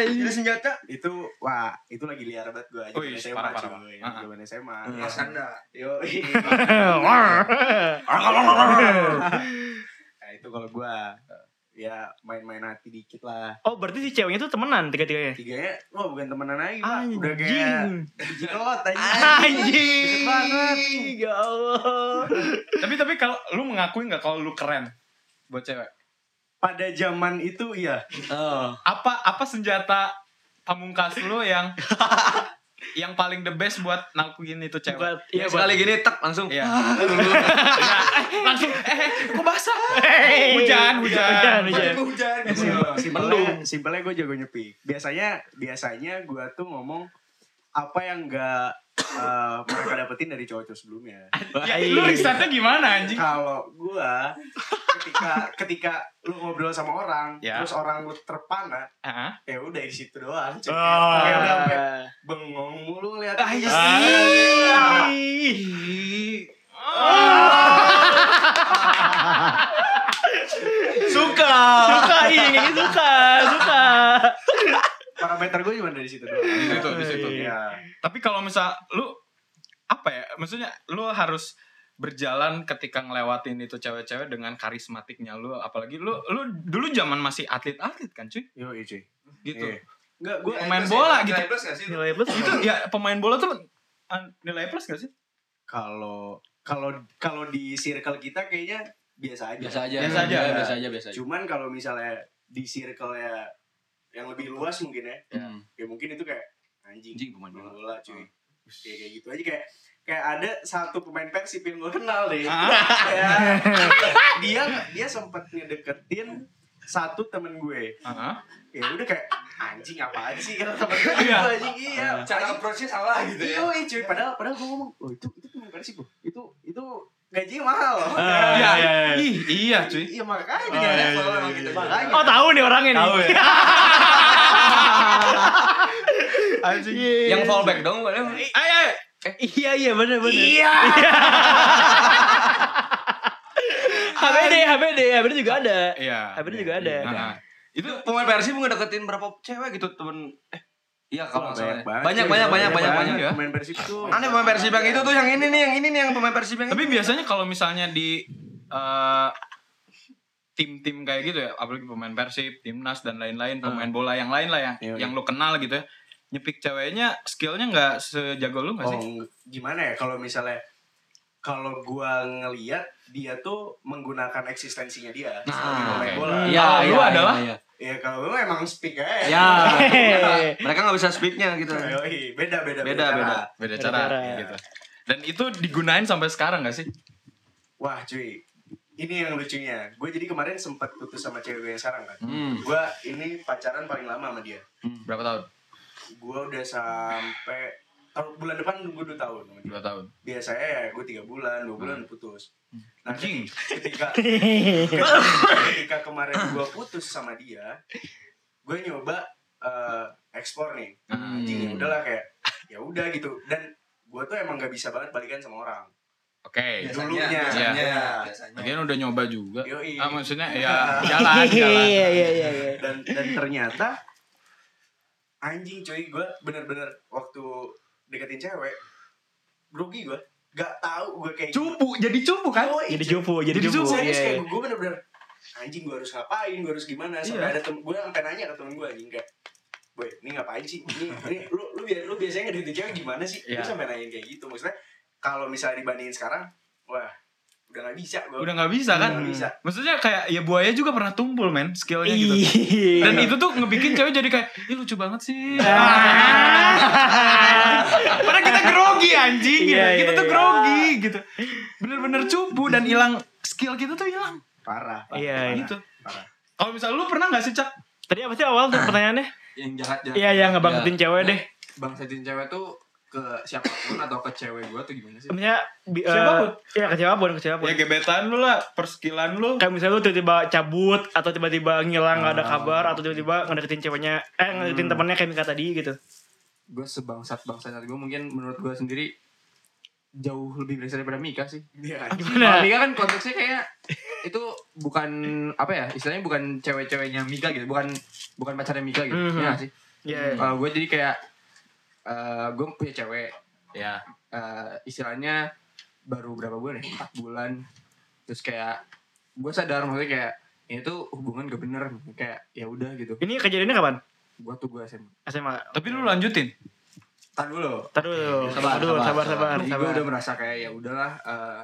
A: Iya.
C: Jadi senjata.
E: itu wah itu lagi liar banget gue
B: Oh, iya,
E: zaman SMA
B: parah, parah,
E: cuy zaman SMA
C: Hmm.
E: ya sanda yo nah itu kalau gue ya main-main hati dikit lah
A: oh berarti si ceweknya tuh temenan tiga-tiganya?
E: tiganya wah bukan temenan lagi pak udah kayak
A: Anjing.
E: kelot aja
A: Anjing.
E: Deket banget.
A: Ya Allah.
B: tapi tapi kalau lu mengakui nggak kalau lu keren buat cewek
E: pada zaman itu iya.
C: Oh.
B: apa apa senjata pamungkas lu yang yang paling the best buat nakuin itu cewek?
A: Buat
C: Ya
A: iya buat
C: sekali gini tak langsung.
B: Iya. Ya, langsung eh kok basah?
A: Hey.
B: hujan hujan.
A: Hujan, hujan.
E: hujan. Simpelnya simpelnya gue jago nyepik biasanya biasanya gue tuh ngomong apa yang enggak mereka dapetin dari cowok-cowok sebelumnya
B: ya, lu risetnya gimana anjing
E: kalau gue ketika ketika lu ngobrol sama orang
B: Ya.
E: terus orang lu terpana
B: Heeh.
E: ya udah di situ doang cuy.
A: Oh.
E: Kayak udah sampai bengong mulu lihat
A: Ah, iya.
C: Suka.
A: Suka ini suka, suka.
E: Parameter gue cuma dari situ doang
B: Di situ, di situ.
E: Iya.
B: tapi kalau misal lu apa ya maksudnya lu harus berjalan ketika ngelewatin itu cewek-cewek dengan karismatiknya lu apalagi lu lu dulu zaman masih atlet-atlet kan cuy
E: yo cuy
B: gitu
E: Iya. Enggak, gue
B: Pemain bola gitu.
E: Nilai plus gak sih?
A: Nilai plus
B: itu ya pemain bola tuh nilai plus gak sih
E: Kalau kalau kalau di circle kita kayaknya biasa aja.
C: Biasa aja.
B: Biasa aja.
C: Ya, Biasa aja, biasa aja.
E: Cuman kalau misalnya di circle ya yang lebih luas mungkin ya,
C: Hmm.
E: ya mungkin itu kayak anjing,
C: Anjing pemain
E: main
C: bola.
E: bola cuy. Kayak kayak gitu aja kayak kayak ada satu pemain Persib yang gue kenal deh.
B: Ah.
E: Kayak dia dia sempat ngedeketin satu temen gue.
B: Heeh.
E: Ya udah kayak anjing apaan sih kata temen gue
B: Iya.
E: gitu, anjing iya.
C: Cara approach-nya salah gitu ya.
E: Iya, cuy. Padahal padahal gue ngomong, oh itu itu pemain Persib. Itu itu gaji mahal loh.
A: Ah,
B: Iya,
A: iya, iya.
B: ih, iya cuy.
E: Iya makanya
A: Oh, iya, iya, iya,
E: gitu.
A: iya.
E: Makanya.
A: Oh tahu nih orangnya nih.
B: Tahu ya. Anjing.
C: Yang fallback dong.
B: Ayo, ayo.
A: Iya iya benar benar.
B: Iya.
A: HBD HBD HBD juga ada.
B: Iya.
A: HBD juga ada.
B: Nah,
C: Itu pemain Persib ngedeketin berapa cewek gitu temen eh iya kalau nggak salah. ya.
E: banget.
C: Banyak banyak banyak banyak banyak.
B: ya.
E: Pemain Persib tuh.
C: Aneh pemain Persib yang itu tuh yang ini nih yang ini nih yang pemain Persib yang
B: Tapi
C: itu.
B: biasanya kalau misalnya di eh, tim-tim kayak gitu ya, apalagi pemain Persib, timnas dan lain-lain, pemain bola yang lain lah yang
E: Iya,
B: yang lu kenal gitu ya. Nyepik ceweknya skillnya nggak sejago lu nggak
E: Oh,
B: sih?
E: gimana ya kalau misalnya kalau gua ngeliat dia tuh menggunakan eksistensinya dia sebagai
C: Nah,
E: pemain
B: oke.
E: bola.
A: Hmm.
C: Iya,
B: Kalau lu
C: iya,
B: adalah?
C: iya,
E: Ya kalau gue emang speak aja.
C: iya. Ya. Mereka nggak bisa speaknya gitu.
E: Yoi, beda beda
C: Beda,
E: cara.
C: beda.
B: Beda
A: Beda
B: cara,
A: cara.
B: gitu. Dan itu digunain sampai sekarang gak sih?
E: Wah cuy, ini yang lucunya. Gue jadi kemarin sempat putus sama cewek yang sekarang kan.
C: Hmm.
E: Gue ini pacaran paling lama sama dia.
B: Berapa tahun?
E: Gue udah sampai tahun bulan depan gue dua tahun.
B: Dua tahun.
E: Biasanya ya gue tiga bulan, dua bulan udah putus. Nah
B: Anjing.
E: ketika ketika, ketika kemarin gue putus sama dia, gue nyoba eh, explore nih.
B: Hmm.
E: Anjing ya udahlah kayak ya udah gitu. Dan gue tuh emang gak bisa banget balikan sama orang.
B: Oke.
E: Dulunya.
B: biasanya,
E: Iya.
C: biasanya.
B: Lagian udah nyoba juga.
E: Yoi.
B: Ah, maksudnya ya jalan, jalan.
A: Iya iya iya iya.
E: dan dan ternyata anjing cuy gue bener-bener waktu deketin cewek grogi gue gak tahu gue kayak
B: Cupu, jadi cupu kan?
E: Yoi,
A: Jadi cupu, jadi
B: Jadi
A: cupu.
B: cupu,
E: serius
A: Iya,
E: kayak
A: iya.
E: gue bener-bener anjing gue harus ngapain gue harus gimana sampai
B: Iya.
E: ada tem gue sampai nanya ke temen gue anjing kayak Boy, ini ngapain sih? Ini, ini lu, lu, lu biasanya ngedeketin cewek gimana sih?
B: Iya.
E: Gue sampai nanyain kayak gitu. Maksudnya, kalau misalnya dibandingin sekarang, wah, udah gak bisa gue.
B: Udah nggak bisa kan?
E: Udah nggak bisa.
B: Maksudnya kayak ya buaya juga pernah tumpul men skillnya gitu.
A: Iya.
B: Dan itu tuh ngebikin cewek jadi kayak, ih lucu banget sih.
A: Ah.
B: Padahal kita grogi anjing gitu.
A: Iya,
B: Kita tuh
A: iya.
B: grogi gitu. Bener-bener cupu dan hilang skill kita tuh hilang.
E: Parah. parah,
A: Iya,
B: gitu.
E: parah.
B: Kalau misalnya lu pernah gak sih Cak?
A: Tadi apa sih awal tuh pertanyaannya?
D: yang jahat jahat
A: Iya yang ngebangkitin cewek deh.
D: bangsatin cewek tuh ke siapa pun atau ke cewek gue tuh gimana sih
A: Maksudnya bi- eh,
B: Siapa pun.
A: Iya ke siapa pun ke siapa pun.
B: Ya gebetan lu lah, perskilan lu.
A: Kayak misalnya lu tiba-tiba cabut atau tiba-tiba ngilang nggak ada kabar atau tiba-tiba ngedeketin ceweknya eh ngedeketin temennya kayak Mika tadi gitu.
D: gue sebangsat bangsatnya gue mungkin menurut gue sendiri jauh lebih berasa daripada Mika sih
E: Iya.
D: Kalau
A: Gimana?
D: Mika kan konteksnya kayak itu bukan apa ya istilahnya bukan cewek-ceweknya Mika gitu bukan bukan pacarnya Mika gitu
A: Mhm.
D: ya nggak sih
A: Iya.
D: kalau gue jadi kayak eh gue punya cewek
B: Ya.
D: eh, istilahnya baru berapa bulan ya empat bulan terus kayak gue sadar maksudnya kayak ini tuh hubungan gak bener kayak ya udah gitu
A: Ini kejadiannya kapan?
D: gue tuh gue SMA
A: SMA.
B: Tapi lu lanjutin.
D: Tar dulu
A: Tar dulu.
C: Sabar,
A: dulu,
C: sabar,
A: sabar, sabar, sabar.
D: gue udah merasa kayak ya udahlah eh,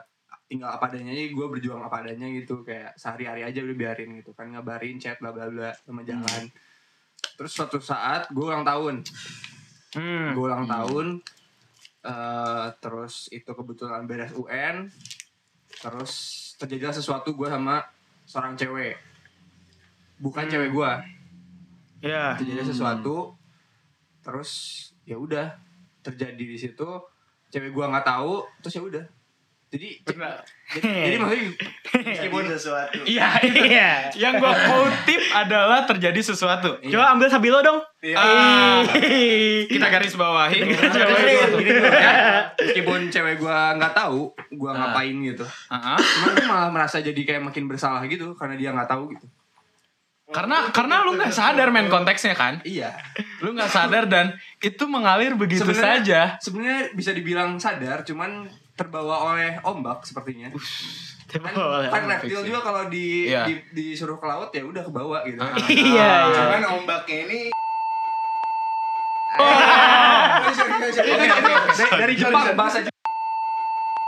D: tinggal apa adanya aja gue berjuang apa adanya gitu kayak sehari-hari aja udah biarin gitu kan ngabarin chat bla bla bla sama jalan terus suatu saat gue ulang tahun
A: Hmm.
D: gue ulang tahun eh, terus itu kebetulan beres UN terus terjadilah sesuatu gue sama seorang cewek bukan
A: Hmm.
D: cewek gue
A: Ya.
D: terjadi sesuatu terus ya udah terjadi di situ cewek gua nggak tahu terus ya udah jadi jadi, jadi maksudnya
E: Meskipun sesuatu.
B: Iya.
A: Iya.
B: Yang gua kutip adalah terjadi sesuatu.
A: Coba ambil sabilo dong.
B: Ah, kita garis bawahi.
D: ya, meskipun cewek gua nggak tahu gua
B: Ah.
D: ngapain gitu
B: Ah, ah.
D: cuman gua malah merasa jadi kayak makin bersalah gitu karena dia nggak tahu gitu
B: Karena karena lu nggak sadar men konteksnya kan.
D: iya
B: Lu nggak sadar dan itu mengalir begitu
D: Sebenarnya-
B: saja.
D: sebenarnya bisa dibilang sadar cuman terbawa oleh ombak sepertinya kan, kan reptil juga kalau di,
B: Iya.
D: di disuruh ke laut ya udah ke bawah gitu
B: Ah.
A: Iya. iya.
E: Cuman ombaknya ini
D: Dari, dari, dari Jepang bahasa Jepang.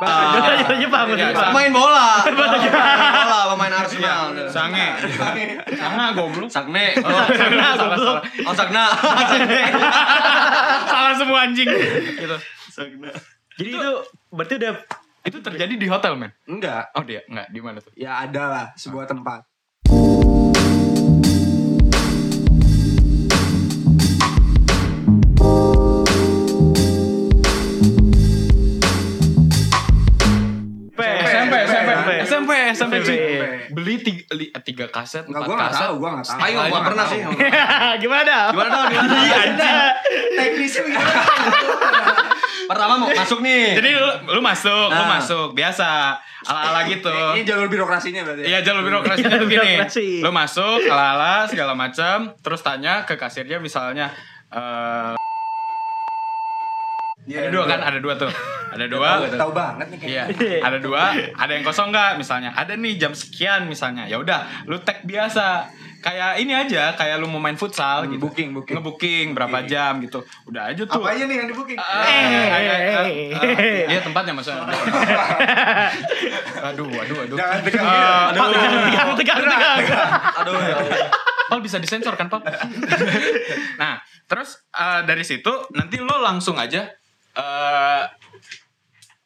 A: Bahasa Jepang, bahasa
B: Iya,
A: Jepang.
C: Pemain bola. Pemain bola, pemain Arsenal.
B: Sange. Sange goblok.
C: Sakne.
B: Oh, salah.
C: Oh, Sakna.
B: Salah semua anjing. Gitu.
A: Jadi itu berarti udah
B: Itu terjadi di hotel, men.
D: Enggak,
B: Oh, dia enggak di mana tuh?
D: ya ada lah sebuah tempat.
B: Beli tiga, li- tiga kaset,
D: Enggak,
B: empat
D: gua nggak
B: kaset.
D: tahu, gua nggak tahu.
C: Ayo, gua pernah sih.
A: Gimana?
C: Gimana dong? Gimana?
D: Teknisnya begitu.
C: Pertama mau masuk nih.
B: Jadi lu, lu masuk, lu
C: Nah.
B: masuk, biasa. Ala-ala gitu.
D: Ini jalur birokrasinya berarti. ya?
B: Iya jalur birokrasinya tuh gini.
A: Birokrasi.
B: Lu masuk, ala-ala segala macam, terus tanya ke kasirnya misalnya eh
D: Iya,
B: ada dua kan, ada dua tuh. Ada dua.
D: Tahu banget nih kayaknya.
B: Iya, ada dua, ada yang kosong nggak misalnya. Ada nih jam sekian misalnya. Ya udah, lu tag biasa. Kayak ini aja, kayak lu mau main futsal gitu.
D: Booking, booking.
B: Ngebooking berapa jam gitu. Udah aja tuh.
D: Apa aja nih yang di booking?
B: Ah, ah, ah, ah, ah, Iya tempatnya maksudnya. aduh, aduh, aduh.
D: Jangan tegang
B: Eh,
D: gitu.
B: Pak,
A: Tegang, tegang, tegang, tegang.
C: Aduh ya.
B: Pal bisa disensor kan, Pal? nah, terus eh, dari situ nanti lo langsung aja eh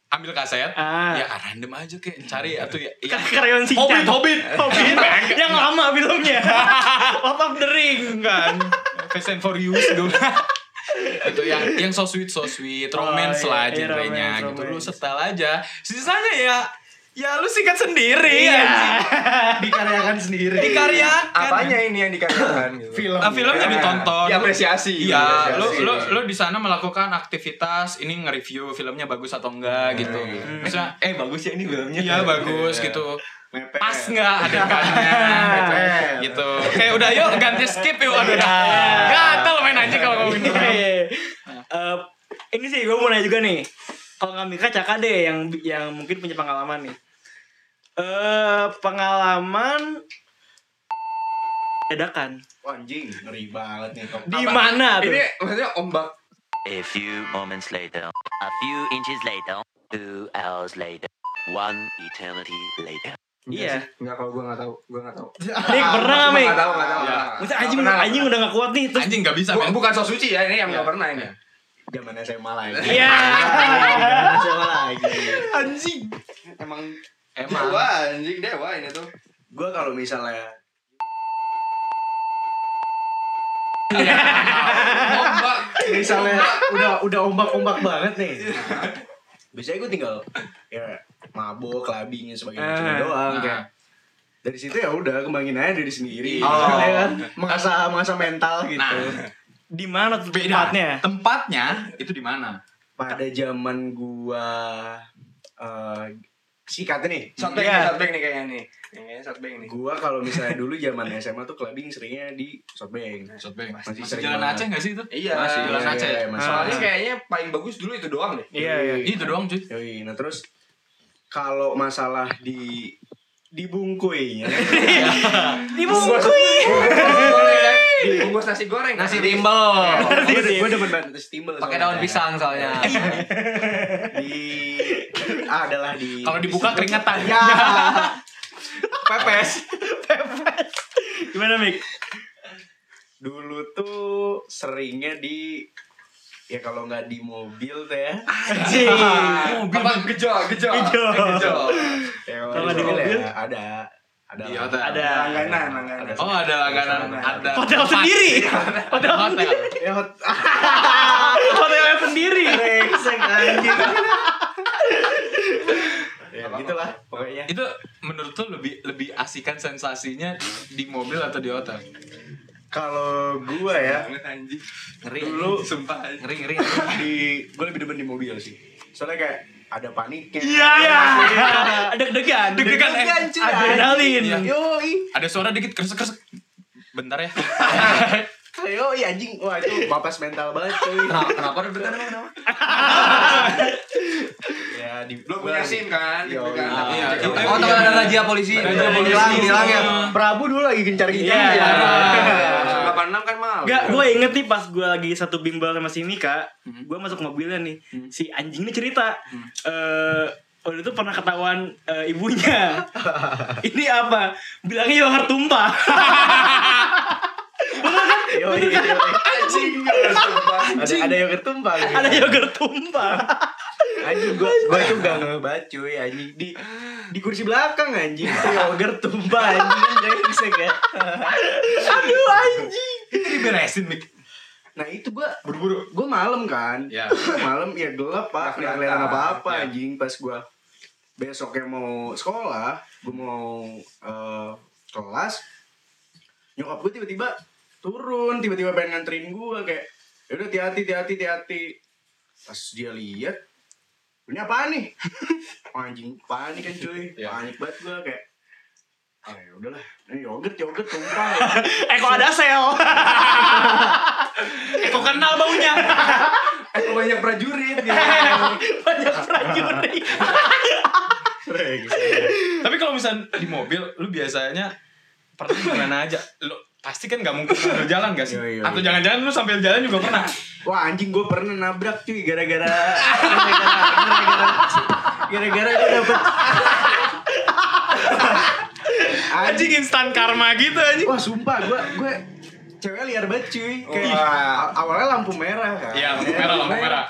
B: ambil kaset.
A: Ah.
B: Ya random aja kayak cari atau ya. ya.
A: Karyawan Shinchan.
B: Hobbit, Hobbit.
A: Hobbit. Yang lama filmnya. Lord of the Ring.
B: kan. Fast and Furious dulu. itu yang yang so sweet so sweet romance
A: Oh,
B: lah
A: iya, iya,
B: genrenya gitu lu setel aja sisanya ya ya lu sikat sendiri
A: Iya.
B: anjing.
D: Dikaryakan sendiri.
B: dikaryakan
D: Apanya ini yang dikaryakan gitu? Film.
B: Ah, filmnya ditonton.
D: Diapresiasi.
B: Iya, lu lu lu di sana melakukan aktivitas ini nge-review filmnya bagus atau enggak gitu. Maksudnya
E: Eh bagus ya ini filmnya.
B: iya bagus gitu.
E: Mepet.
B: Pas nggak adegannya gitu. gitu. Kayak udah yuk ganti skip yuk aduh dah. Gatel main anjing kalau ngomongin gitu.
A: Eh, ini sih gue mau nanya juga nih. Kalau nggak Mika Caka deh yang yang mungkin punya pengalaman nih. Eh pengalaman dadakan.
E: Wah, anjing, ngeri banget nih. Kok.
A: Di mana tuh?
D: Ini maksudnya ombak
F: A few moments later, a few inches later, two hours later, one eternity later.
A: Iya.
D: Enggak kalau gua enggak tahu, gua enggak tahu.
A: Nih pernah nggak Mik?
D: Enggak tahu, enggak tahu.
B: Ya.
A: Maksudnya anjing anjing udah gak kuat nih terus
B: Anjing nggak bisa
D: Bu- bukan so suci ya, ini yang enggak pernah ini.
E: Zaman SMA lagi.
A: Iya.
E: Zaman SMA lagi.
B: Anjing.
E: Emang
B: Emang.
D: Dewa anjing dewa ini tuh.
E: gue kalau misalnya
D: Ombak.
E: misalnya udah udah ombak-ombak banget nih. Biasanya gue tinggal ya mabok, clubbing dan sebagainya cuma
A: Ah.
E: doang
B: Ah.
E: kayak dari situ ya udah kembangin aja diri sendiri
B: Oh.
E: ya kan mengasah mengasah mental gitu
B: Nah,
A: di mana tuh
B: beda.
A: tempatnya?
B: Tempatnya itu di mana?
E: pada zaman gua eh sikat nih
D: Shotbang
A: Iya.
D: nih, shotbang nih kayaknya nih. Kayaknya shotbang nih.
E: gua kalau misalnya dulu zaman SMA tuh clubbing seringnya di Shotbang
B: Shotbang.
E: Masih
B: Masih
E: sering
B: jalan
E: banget.
B: Aceh nggak sih itu?
D: Iya.
B: Masih jalan
E: Iya,
B: Aceh.
E: iya, masih.
D: Soalnya kayaknya paling bagus dulu itu doang deh.
A: Iya, iya.
B: Itu doang cuy.
E: Yoi, nah terus kalau masalah di dibungkuinya
A: Dibungkui.
D: Bungkus goreng kan? Bungkus nasi goreng. kan?
C: Nasi timbel.
E: gue demen banget nasi timbel
C: Pakai daun pisang soalnya.
E: ah, adalah di
B: Kalau dibuka keringetan.
E: ya pepes
A: Gimana Mik?
E: dulu tuh seringnya di ya kalau nggak di mobil tuh ya
A: Anjing.
D: Apa gejol, gejol.
A: Gejol.
D: Gejol.
E: ya
A: Kalau
E: di mobil
A: mobil?
E: ya ada ada
B: Di hotel.
A: Ada.
D: Langganan, langganan.
B: Oh ada langganan, ada
A: Hotel sendiri. Hotel
B: Hotel.
E: ya hot-
A: Hotelnya sendiri.
E: brengsek anjing ya gitulah pokoknya
B: Itu menurut tuh lebih lebih asikan sensasinya di mobil atau di hotel?
E: kalau gua ya
D: Anjing.
C: Ngeri.
E: dulu
D: Sumpah.
C: Ngeri ngeri.
E: di gue lebih demen di mobil sih soalnya kayak ada paniknya
A: Iya. Deg-degan.
B: Deg-degan, eh.
A: Adrenalin.
B: Iya.
E: yoi
B: Ada suara dikit kresek-kresek. Bentar ya.
E: yoi anjing wah itu mapas mental banget cuy
C: Kenapa kenapa deg-degan emang kenapa?
E: ya di
D: Lo punya SIM kan?
E: Yo,
D: Gitu kan?
E: iya.
B: Iya.
D: Cek-
C: Oh, teman ada razia polisi.
B: Razia polisi.
C: Hilang, hilang ya.
E: Prabu dulu lagi gencar-gencar
A: Iya.
D: Langsung 86 kan mal.
A: Enggak, gue inget nih pas gue lagi satu bimbel sama si Mika, gue masuk mobilnya nih, si anjing ini cerita, eh waktu itu pernah ketahuan eh, ibunya, ini apa? Bilangnya yogurt tumpah.
E: Yoi, yoi.
D: Anjing.
E: Ada ada yang ketumpah gitu.
A: Ada yogurt tumpah.
E: anjing gua gua itu gak ngebaca cuy anjing di di kursi belakang anjing itu yogurt tumpah anjing kan brengsek ya
A: Aduh anjing.
B: Itu diberesin, Mik.
E: nah itu gua buru-buru gua malam kan
B: Ya.
E: malam ya gelap pak nggak kelihatan apa apa
B: Ya.
E: anjing pas gua besoknya mau sekolah gue mau eh, kelas nyokap gue tiba-tiba turun tiba-tiba pengen nganterin gue kayak ya udah hati-hati hati-hati hati-hati pas dia lihat ini apaan nih anjing panik kan cuy
B: Iya.
E: panik banget gue kayak ah ya udahlah ini yogurt yogurt tumpah
A: Eh kok ada sel? eh kok kenal baunya?
E: eh kok banyak prajurit gitu
A: Banyak prajurit.
E: Sering.
B: Tapi kalau misalnya di mobil, lu biasanya pernah gimana aja? Lu pasti kan nggak mungkin sambil jalan gak sih?
E: Iya, iya,
B: Atau
E: iya.
B: jangan-jangan lu sambil jalan juga pernah?
E: Wah anjing gue pernah nabrak cuy gara-gara gara-gara gara-gara gue dapet
B: Anjing instan karma gitu anjing.
E: Wah sumpah gue gue cewek liar banget cuy kayak a- awalnya lampu merah kan
B: Iya, lampu merah, lampu merah.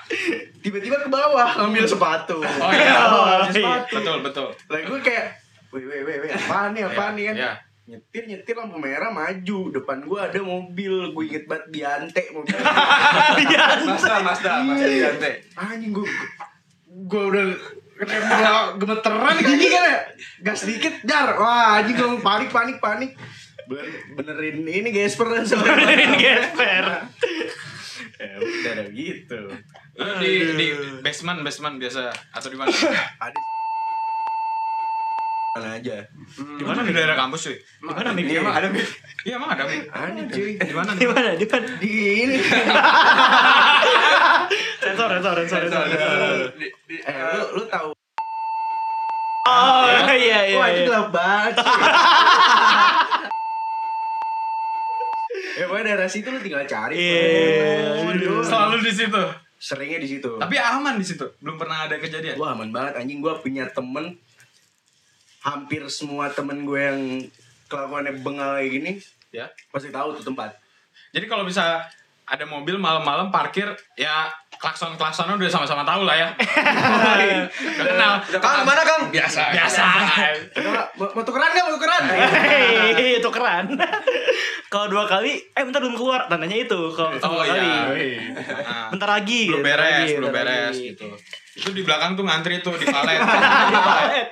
E: tiba-tiba ke bawah ngambil sepatu
B: Oh iya,
A: Oh,
B: sepatu. betul betul.
E: lah gue kayak weh weh weh apaan nih apaan nih kan
B: Iya.
E: Nyetir nyetir lampu merah maju. Depan gue ada mobil. Gue inget banget diante mobil.
C: Mazda, Mazda, Mazda Diante.
E: anjing gue gue udah nempel gemeteran anjing kan ya. Gas dikit dar wah anjing gue panik panik panik. Bener, benerin ini gesper. Dan
A: Benerin gesper.
E: ya udah ada gitu.
B: Di di basement basement biasa. Atau di mana?
E: ada mana aja
B: Di mana di daerah kampus cuy?
A: Di mana Mik?
E: Iya,
A: Emang
E: ada
B: Iya emang ada Mi.
E: ada cuy
B: Di mana?
A: Di mana? Di mana?
E: di ini
A: Sensor, sensor, sensor, sensor.
E: eh lu lu tahu
A: Oh iya iya.
E: wah ini
A: iya.
E: gelap banget ya pokoknya daerah situ lu tinggal cari
A: Iya.
E: Waduh.
B: Selalu di situ.
E: seringnya di situ
B: Tapi aman di situ. Belum pernah ada kejadian.
E: Wah aman banget anjing gue punya temen Hampir semua temen gue yang kelakuannya bengal kayak gini
B: Ya.
E: Pasti tahu tuh tempat
B: Jadi kalau bisa ada mobil malam-malam parkir ya klakson klaksonnya udah sama-sama tahu lah ya. Kenal.
C: Kang, mana Kang?
B: Biasa.
A: Biasa.
E: Mau, tukeran gak? Mau tukeran?
A: Hei, itu keren. Kalau dua kali, eh bentar belum keluar. Tandanya itu kalau
B: Oh
A: dua kali.
B: iya. Nah,
A: Bentar lagi.
B: belum beres,
A: lagi,
B: belum beres
A: lagi.
B: gitu. Itu di belakang tuh ngantri tuh di palet.
A: Di palet.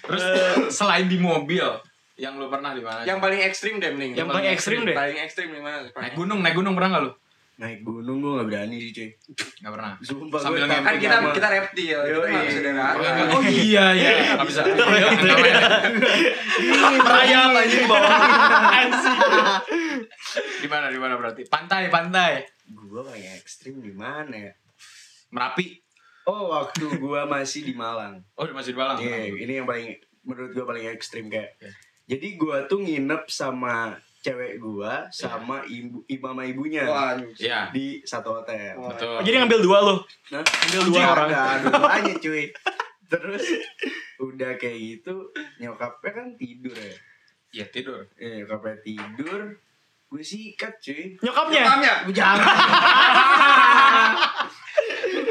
B: Terus selain di mobil, yang lu pernah di mana?
C: Yang paling ekstrim deh mending.
A: Yang paling ekstrim deh.
C: Paling ekstrim di mana?
B: naik gunung, naik gunung pernah gak lu?
E: Naik gunung gue gak berani sih cuy
B: Gak pernah.
E: Sumpah
B: Sambil
E: gue
C: Kan kita kita reptil, kita
E: Yoi.
C: nggak bisa.
B: Oh. Oh iya iya, nggak bisa.
A: Merayap anjing bawah.
B: Di mana di mana berarti? Pantai, pantai.
E: Gue paling ekstrim di mana ya?
B: Merapi.
E: Oh waktu gue masih di Malang
B: Oh, di Masjid Balang.
E: Iya, ini yang paling menurut gue paling ekstrim kayak.
B: Iya.
E: Jadi gue tuh nginep sama cewek gue sama ibu ibu sama ibunya
C: Wah, anjing.
B: Iya,
E: di satu hotel.
B: betul.
A: Oh, jadi ngambil dua lo.
E: Nah,
A: Ambil dua orang.
E: Ada aja cuy. Terus udah kayak gitu nyokapnya kan tidur ya.
B: Iya, tidur.
E: Eh, nyokapnya tidur. Gue sikat cuy.
A: Nyokapnya.
C: Nyokapnya.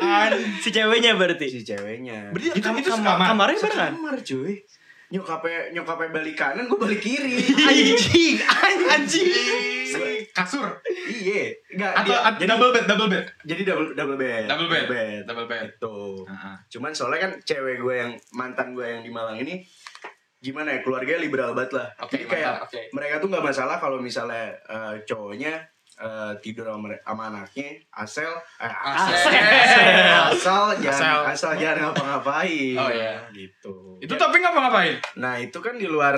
E: Jangan
A: Si ceweknya berarti.
E: si ceweknya.
B: Berarti
A: Itu,
B: kamu
A: itu kamar, kamarnya barengan.
E: kamar cuy. Nyokapnya nyokapnya balik kanan, gue balik kiri.
A: Anjing, anjing.
B: Kasur.
E: iya. Enggak
B: Atau
E: dia-
B: at- double bed, double bed.
E: jadi double double bed.
B: Double bed.
E: bed.
B: Double bed.
E: Itu.
B: Heeh.
E: Cuman soalnya kan cewek gue yang mantan gue yang di Malang ini gimana ya keluarganya liberal banget lah.
B: Oke,
E: Jadi kayak
C: oke.
E: mereka tuh nggak masalah kalau misalnya eh, cowoknya eh, tidur sama, sama anaknya asal eh,
C: Asal.
E: asal jangan
B: Asal.
E: asal jangan ngapa-ngapain.
B: Oh, iya.
E: Gitu.
B: Itu tapi ngapa-ngapain?
E: Nah itu kan di luar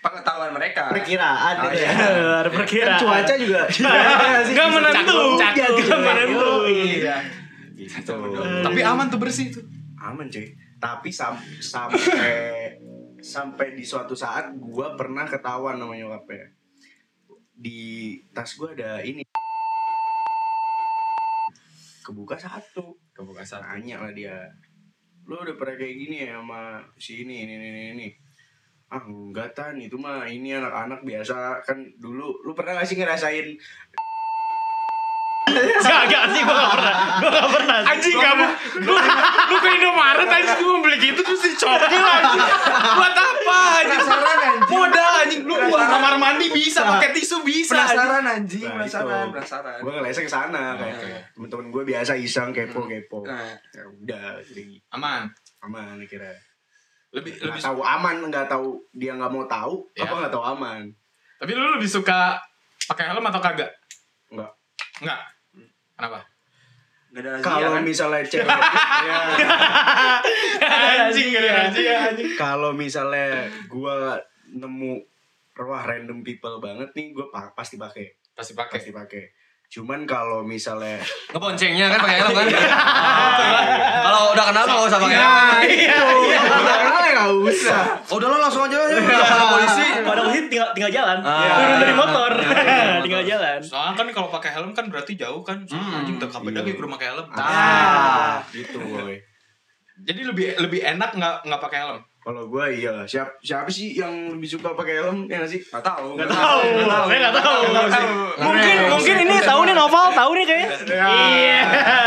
C: Pengetahuan mereka.
E: perkiraan
C: Oh,
E: gitu
C: iya.
E: ya.
A: Luar
E: Kan
A: perkiraan.
E: cuaca juga
A: Nggak menentu.
E: Iya,
A: Nggak menentu.
E: Iya. Gitu.
B: Tapi aman tuh bersih tuh.
E: aman cuy tapi sam sampai sampai di suatu saat gua pernah ketahuan sama nyokapnya di tas gua ada ini. Kebuka satu.
B: Kebuka
E: nanya lah dia lo udah pernah kayak gini ya sama si ini ini ini ini ah enggak tan. Itu mah ini anak-anak biasa. Kan dulu lu pernah gak sih ngerasain
A: Gak, gak sih, gue gak pernah. Gue gak pernah. sih.
B: Anjing kamu, lu, lu ke Indomaret anjing lu mau beli gitu terus dicopil anjing. Buat apa anjing?
C: Penasaran anjing.
B: Modal anjing lu buat kamar mandi bisa pakai tisu bisa.
D: penasaran anjing
E: Nah,
D: penasaran
E: itu.
D: penasaran
E: gue ngelesnya ke sana kayak
D: Oke.
E: temen-temen gue biasa iseng kepo kepo
D: Nah.
E: ya udah jadi
B: Aman.
E: aman kira
B: Lebih
E: nggak
B: lebih
E: tahu aman nggak tahu dia nggak mau tahu
B: Ya.
E: apa nggak tahu aman
B: Tapi lu lebih suka pakai helm atau kagak?
E: Enggak.
B: Enggak. Kenapa?
D: Gak ada razia
E: kalau
D: kan?
E: misalnya cewek ya,
B: anjing gak ada razia anjing.
E: kalau misalnya gue nemu wah random people banget nih gue pasti pakai
B: Pasti pakai.
E: pasti pakai cuman kalau misalnya
C: Ngeboncengnya kan pakai helm kan. Kalau udah kenal mah nggak usah pakai helm.
E: iya iya nggak usah
C: Oh, udah lo langsung aja ya. Sama polisi.
A: Pada posisi tinggal tinggal jalan.
C: Ah,
A: Turun dari
C: iya.
A: motor.
C: Iya,
A: tinggal jalan.
B: Soalnya kan kalau pakai helm kan berarti jauh kan.
C: Hmm.
B: anjing dekat beda
E: Iya.
B: kayak rumah pakai helm.
E: ah gitu boy
B: Jadi lebih lebih enak nggak nggak pakai helm.
E: Kalau gue iya siapa siapa sih yang lebih suka pakai helm ya nggak sih
D: Gak tau
A: Gak tahu. Saya nggak tahu. Mungkin mungkin ini tahu nih novel tahu nih kayaknya. Iya.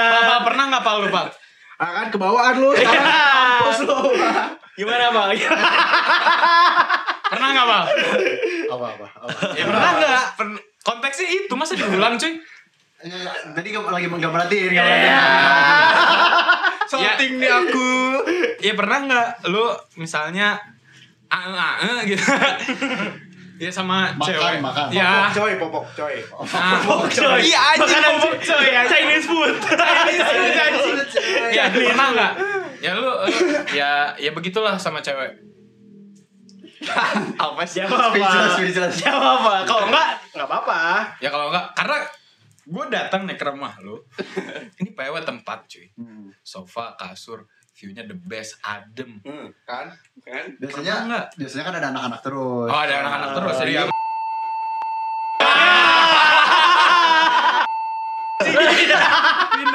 B: Pak, Pak, pernah nggak Pak lu Pak?
E: ah kan kebawaan lu sekarang kampus lu
A: Gimana Pak?
B: Pernah nggak Pak?
G: apa apa
B: Ya pernah nggak? Konteksnya itu masa diulang cuy?
G: tadi nggak- lagi nggak perhatiin
B: Salting nih aku. Ya pernah nggak lu misalnya ae ae gitu. ya sama
G: Makan,
B: cewek.
G: makan.
B: Ya.
E: coy popok coy
B: Nah,
A: Coy.
B: Iya anjing
A: Makanan
B: popok coy ya.
A: Chinese food.
B: Chinese food, anjing. Ya pernah nggak? Ya lu, lu ya ya begitulah sama cewek.
A: Apa Jawab
G: Speechless,
A: apa?
G: speechless.
A: Jawab apa? Kalau enggak enggak apa-apa.
B: Ya kalau enggak karena gue datang nih ke rumah lu. Ini PW tempat cuy.
G: Hmm.
B: Sofa, kasur, view-nya the best, adem.
E: hmm, kan kan
G: biasanya
B: nggak?
G: biasanya kan ada anak-anak terus
B: Oh ada anak-anak terus jadi
G: Iya.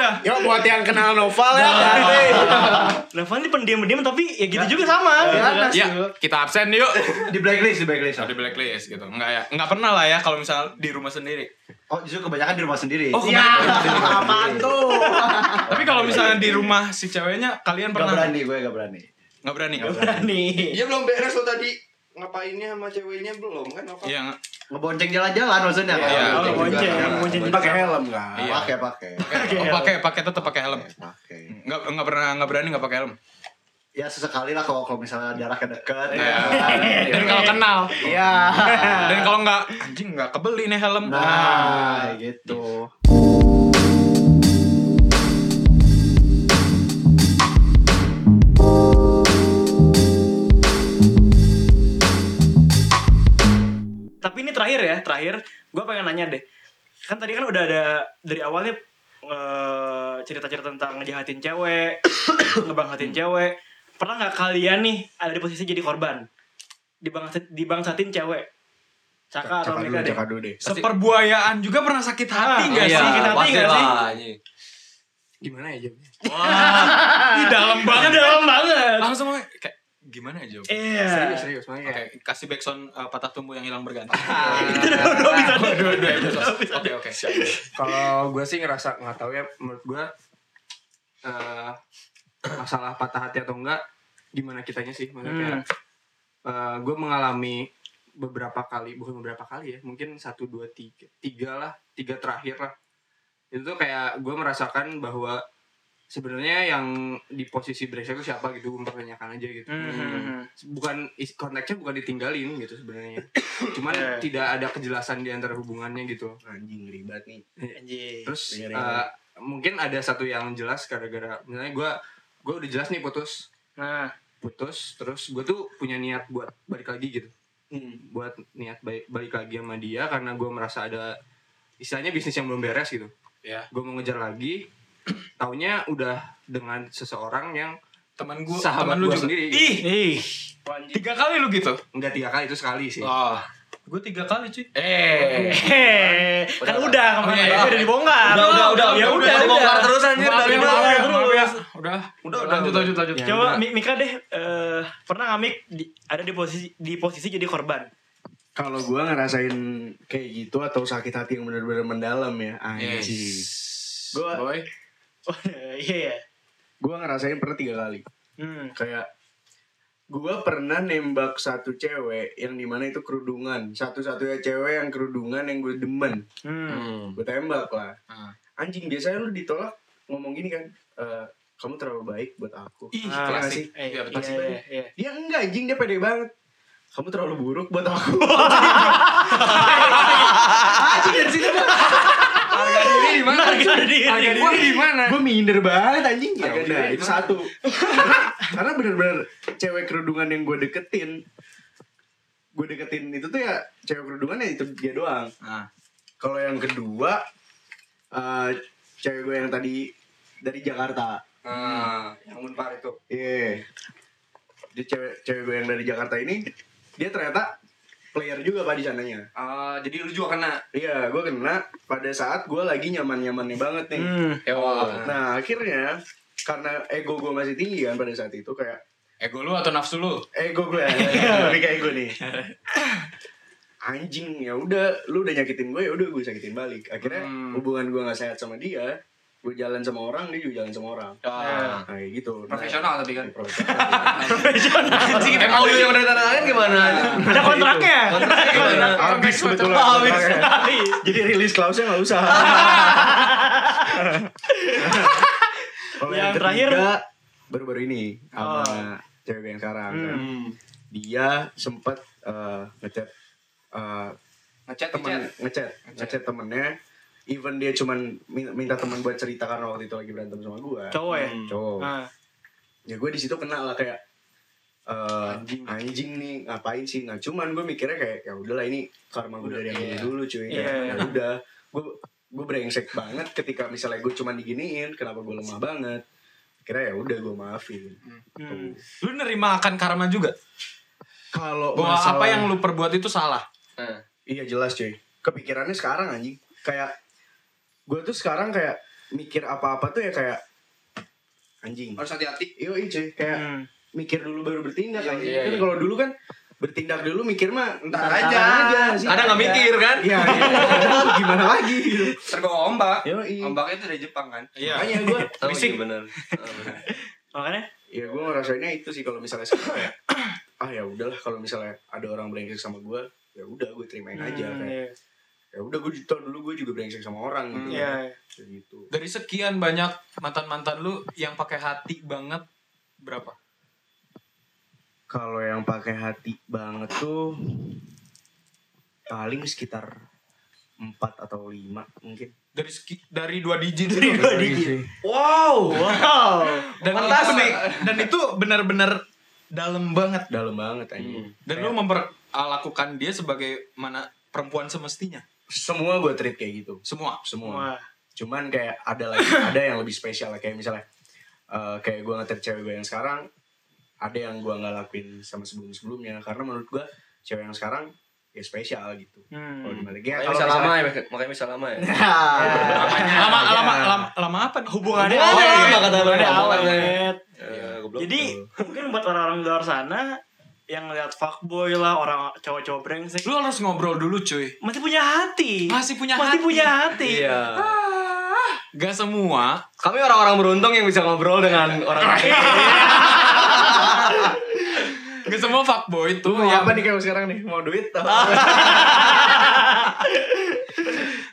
B: Pindah.
E: Yuk buat yang kenal novel ya
A: Novel ini pendiam-pendiam tapi ya gitu juga sama. gitu kan.
B: Ya kita absen yuk.
G: di blacklist di blacklist
B: Oh, di blacklist gitu. Enggak ya. Enggak pernah lah ya kalau misalnya di rumah sendiri.
G: oh justru kebanyakan di rumah sendiri
B: Oh,
A: Ya,
B: kebanyakan.
A: apaan tuh?
B: Tapi kalau misalnya di rumah si ceweknya kalian
G: Gak
B: pernah
G: berani gue gak berani
B: Nggak berani nggak?
A: Berani.
D: Dia belum beres lo tadi ngapainnya sama ceweknya belum kan apa?
B: Iya,
G: ngebonceng jalan-jalan maksudnya kalau
B: iya.
A: Oh,
G: bonceng
A: bonceng,
G: juga.
A: bonceng juga.
E: pakai helm kan
B: Iya.
G: pakai pakai
B: oh, pakai pakai tetap pakai helm.
G: pakai
B: Nggak nggak pernah nggak berani nggak pakai helm.
G: ya sesekali lah kalau kalau misalnya jaraknya dekat
B: Iya.
G: ya.
B: Dan kalau kenal.
A: Iya.
B: Dan kalau nggak anjing nggak kebeli nih helm.
G: nah gitu
A: Tapi ini terakhir ya, terakhir gue pengen nanya deh. Kan tadi kan udah ada dari awalnya eh, cerita-cerita tentang ngejahatin cewek, ngebangsatin cewek. Pernah nggak kalian nih ada di posisi jadi korban? Dibangsat, dibangsatin cewek? Caka atau mereka deh?
E: dulu deh
B: Seperbuayaan juga pernah sakit hati
A: Ah,
B: nggak
A: iya.
B: sih?
A: Sakit hati
C: pasti
A: nggak sih?
D: Gimana ya jawabnya?
B: Ih, dalam banget.
A: dalam banget.
B: Langsung kayak gimana aja? Oke,
A: Iya.
D: Serius serius makanya kayak
B: kasih backsound uh, patah tumbuh yang hilang berganti.
A: Bisa
B: dua dua episode. Oke oke.
D: kalau gue sih ngerasa nggak tahu ya menurut gue eh masalah patah hati atau enggak gimana kitanya sih maksudnya
A: Hmm.
D: gue mengalami beberapa kali bukan beberapa kali ya mungkin satu dua tiga tiga lah tiga terakhir lah itu tuh kayak gue merasakan bahwa sebenarnya yang di posisi brengsek itu siapa gitu gue mempertanyakan aja gitu.
A: Hmm.
D: bukan is- konteksnya bukan ditinggalin gitu sebenarnya. Cuman
A: Iya.
D: tidak ada kejelasan di antara hubungannya gitu.
E: Anjing ribet nih.
A: Anjing.
D: terus eh, mungkin ada satu yang jelas gara-gara misalnya gue gue udah jelas nih putus.
A: Nah,
D: putus terus gue tuh punya niat buat balik lagi gitu.
E: Hmm.
D: buat niat balik, balik lagi sama dia karena gue merasa ada istilahnya bisnis yang belum beres gitu.
B: Ya.
D: gue mau ngejar lagi taunya udah dengan seseorang yang
B: Temen gua,
D: sahabat
B: temen lu
D: gue
B: juga.
D: sendiri
B: Ih,
A: ih.
B: tiga kali lu gitu?
D: enggak tiga kali itu sekali sih
B: Oh, gue tiga kali cuy.
A: Eh, kan udah kemarin
B: Oh, iya, iya.
A: udah dibongkar.
C: Udah, udah, udah,
A: ya
C: udah,
A: udah,
C: udah dibongkar terus anjir dari
B: ya,
C: dulu.
B: ya, ya. Udah,
C: Udah, udah,
B: lanjut,
C: udah.
B: lanjut, lanjut.
D: Ya.
A: Coba Mi- Mika deh eh, pernah nggak Mik ada di posisi di posisi jadi korban?
E: kalau gue ngerasain kayak gitu atau sakit hati yang benar-benar mendalam ya anjing
B: Yes.
E: Gua-
B: boy.
A: Oh, iya ya.
E: gue ngerasain pernah tiga kali
A: Hmm.
E: kayak gue pernah nembak satu cewek yang di mana itu kerudungan satu-satunya cewek yang kerudungan yang gue demen
A: Hmm.
E: gue tembak lah
B: Ah.
E: anjing biasanya lu ditolak ngomong gini kan "Eh, kamu terlalu baik buat aku
B: Ih,
A: Ah,
E: klasik.
B: klasik.
A: Eh,
B: Iya,
A: iya, iya, iya.
E: dia enggak anjing dia pede banget kamu terlalu buruk buat aku anjing dari situ
C: Harga diri di mana?
A: Harga diri.
C: Harga diri di mana?
E: gue minder banget anjing ya udah itu
C: gimana?
E: satu karena bener-bener cewek kerudungan yang gue deketin gue deketin itu tuh ya cewek kerudungan ya itu dia doang
B: Ah.
E: kalau yang kedua eh cewek gue yang tadi dari Jakarta
C: Ah, yang unpar itu.
E: iya dia cewek cewek gue yang dari Jakarta ini dia ternyata player juga pak di sananya
C: Ah, jadi lu juga kena.
E: iya gue kena pada saat gue lagi nyaman nyamannya banget nih
A: Hmm.
E: Nah akhirnya karena ego gue masih tinggi kan pada saat itu kayak
B: Ego lu atau nafsu lu?
E: ego gue lebih kayak ego nih. Anjing ya udah lu udah nyakitin gue ya udah gue sakitin balik. Akhirnya
C: Hmm.
E: hubungan gue nggak sehat sama dia. Gue jalan sama orang dia juga jalan sama orang.
C: Ah,
E: Nah, kayak gitu. Nah,
C: profesional tapi kan.
E: profesional.
C: Anjing, MOU yang udah ditandatangani gimana?
A: Ada kontraknya.
C: Gimana?
E: Habis sebetulnya.
A: Habis
E: kontraknya.
A: sekali.
E: Jadi rilis klausnya nggak usah. Kalau yang,
A: Yang terakhir?
E: baru-baru ini sama
A: Oh.
E: cewek yang sekarang.
A: Hmm.
E: kan. Dia sempat eh, ngechat eh,
C: Ngechat
E: temen
C: ngechat
E: ngechat temennya. Even dia cuman min- minta teman buat cerita karena waktu itu lagi berantem sama gue.
A: Cowok ya.
E: Cowok.
A: Ah.
E: Ya gue di situ kena lah kayak eh, anjing. nih ngapain sih? Nah cuman gue mikirnya kayak ya udahlah ini karma gue dari yang
C: iya.
E: dulu cuy. Ya,
A: iya.
E: ya udah gue gue brengsek banget ketika misalnya gue cuman diginiin kenapa gue lemah banget kira ya udah gue maafin
A: Hmm.
B: Lu nerima akan karma juga?
E: kalau
B: Bahwa
E: masalah-
B: apa yang lu perbuat itu salah?
C: Nah,
E: iya jelas cuy kepikirannya sekarang anjing kayak gue tuh sekarang kayak mikir apa-apa tuh ya kayak anjing
C: harus hati-hati.
E: iya cuy kayak
A: Hmm.
E: mikir dulu baru bertindak
C: Iya, iya,
E: kan
C: iya.
E: kalau dulu kan bertindak dulu mikir mah
C: Ntar
E: ntar
C: aja.
E: sih.
C: Kadang nggak mikir kan?
E: iya iya. gimana lagi gitu
C: Terbawa ombak.
E: yo iya
C: Ombaknya itu dari Jepang kan?
B: Iya.
E: makanya gue
B: Fisik.
C: iya benar. Ah, benar.
A: Makanya
E: ya gue ngerasainnya itu sih kalau misalnya sekarang kayak ah ya udahlah kalau misalnya ada orang brengsek sama gue ya udah gue terimain aja
A: Hmm,
E: kayak
A: iya.
E: Ya udah gue tahun dulu gue juga brengsek sama orang gitu
A: Iya.
E: Kayak gitu
B: Dari sekian banyak mantan-mantan lu yang pakai hati banget berapa?
E: kalau yang pakai hati banget tuh paling sekitar empat atau lima mungkin
B: Dari seki, dari dua digit
A: Dari dua digit.
C: Wow.
A: Wow.
B: Dan itu
C: Fantastik.
B: dan itu benar-benar dalam banget.
E: dalam banget anjing
B: Dan lu memperlakukan dia sebagai mana perempuan semestinya.
E: Semua gue treat kayak gitu
B: Semua.
E: semua
A: Wah.
E: cuman kayak ada lagi ada yang lebih spesial lah kayak misalnya eh, kayak gue ngetir cewek gue yang sekarang ada yang gue nggak lakuin sama sebelum sebelumnya karena menurut gue cewek yang sekarang ya spesial gitu
A: Hmm.
E: kalau di ya,
C: Makanya
E: kalau
C: bisa
E: misalnya-
C: lama ya, makanya bisa lama ya.
B: lama, lama, lama, lama apa nih?
A: Hubungannya
C: Oh,
A: awet.
C: iya, kata
A: awet.
C: Ya, goblok.
A: Jadi mungkin buat orang-orang di luar sana yang ngeliat fuckboy lah, orang cowok-cowok brengsek,
B: Lu harus ngobrol dulu cuy.
A: masih punya hati.
B: Masih punya
A: Masih
B: hati.
A: punya hati.
C: Iya.
B: Gak semua.
C: Kami orang-orang beruntung yang bisa ngobrol dengan orang lain.
B: Gak semua fuckboy itu
E: Lu mau
B: yang
E: apa nih kayak sekarang nih mau duit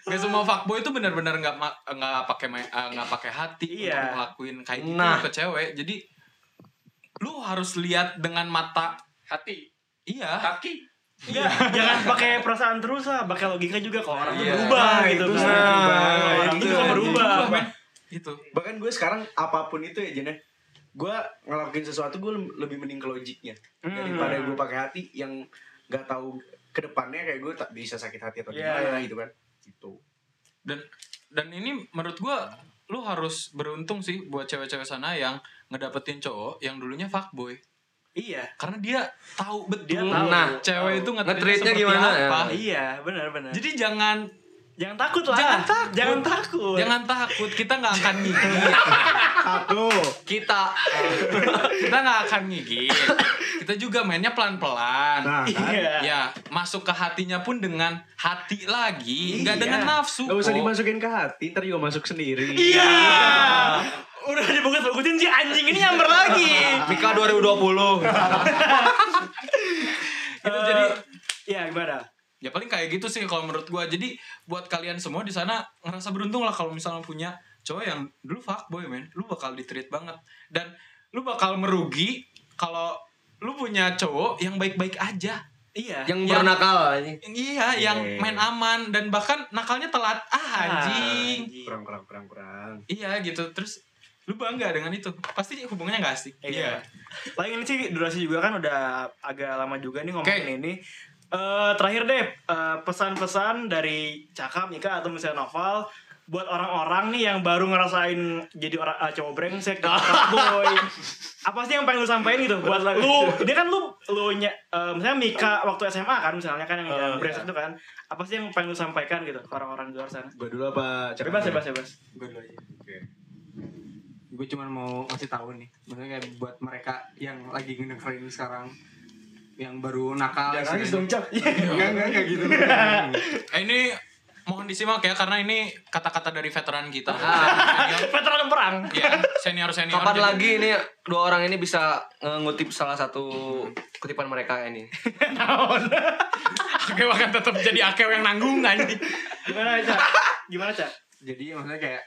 B: Gak semua fuckboy itu benar-benar nggak nggak pakai eh, nggak pakai hati
A: Iya.
B: untuk ngelakuin kayak gitu
C: Nah.
B: ke cewek. Jadi lu harus lihat dengan mata
C: Hati.
B: iya.
C: Kaki.
A: Iya, jangan pakai perasaan terus lah, pakai logika juga kalau orang
C: Iya.
A: berubah
E: Nah,
A: gitu
E: itu
A: kan. orang
E: Itu
A: bisa
E: sih.
A: berubah.
B: Itu.
E: bahkan gue sekarang apa pun itu ya Jen gue ngelakuin sesuatu gue lebih mending ke logiknya
A: Hmm.
E: daripada gue pakai hati yang nggak tahu ke depannya kayak gue tak bisa sakit hati atau
A: Iya,
E: gimana
A: iya.
E: gitu kan gitu
B: Dan dan ini menurut gua lu harus beruntung sih buat cewek-cewek sana yang ngedapetin cowok yang dulunya fuckboy.
A: Iya.
B: Karena dia tahu betul
A: Dia tahu.
C: Nah,
B: cewek itu nge-treatnya
C: gimana,
B: apa.
C: ya.
A: Iya, benar-benar.
B: Jadi jangan
A: jangan takut lah.
B: Jangan takut.
A: Jangan takut.
B: jangan takut, kita nggak akan ngigit.
E: satu
C: Kita.
B: kita nggak akan ngigit. Kita juga mainnya pelan-pelan.
E: nah kan
A: Iya.
B: Ya, masuk ke hatinya pun dengan hati lagi, nggak
A: Iya.
B: dengan nafsu.
E: Gak usah
B: kok.
E: dimasukin ke hati, ntar juga masuk sendiri.
A: Iya. Udah dibagus-bagusin si anjing ini nyamber lagi.
C: Mika 2020.
B: Itu jadi
A: ya gimana?
B: Ya paling kayak gitu sih kalau menurut gua. Jadi buat kalian semua di sana ngerasa beruntung lah kalau misalnya punya cowok yang dulu fuckboy men. Lu bakal ditreat banget. Dan lu bakal merugi kalau lu punya cowok yang baik-baik aja.
A: Iya.
C: yang
B: Yang-
C: bernakal anjing.
B: iya yang main aman dan bahkan nakalnya telat. Ah anjing.
E: Kurang kurang kurang kurang.
B: Iya gitu. Terus lu bangga dengan itu. Pasti hubungannya gak asik.
A: Iya. Paling ini sih durasi juga kan udah agak lama juga nih ngomongin
B: Oke.
A: ini. Eh terakhir deh eh, pesan-pesan dari Cakap, Nika atau misalnya Noval buat orang-orang nih yang baru ngerasain jadi orang uh, cowok brengsek, boy. Apa sih yang pengen lu sampein gitu buat lu? Dia kan lu lu nya, eh, misalnya Mika waktu SMA kan misalnya kan yang, yang brengsek itu kan. Apa sih yang pengen lu sampaikan gitu ke orang-orang di luar sana?
E: gue dulu apa Cak?
A: Bebas, bebas, bebas.
D: gue dulu aja
E: Oke.
D: gue cuma mau ngasih tahu nih maksudnya kayak buat mereka yang lagi ngedengerin sekarang yang baru nakal
E: Jangan nangis dong cak
D: enggak enggak enggak gitu
B: Eh, ini mohon disimak ya karena ini kata-kata dari veteran kita
A: Veteran perang.
B: ya senior senior
C: Kapan lagi ini dua orang ini bisa ngutip salah satu kutipan mereka ini?
B: Akew akan tetap jadi Akew yang nanggung anjing.
A: Gimana, Cak? Gimana, Cak?
D: jadi maksudnya kayak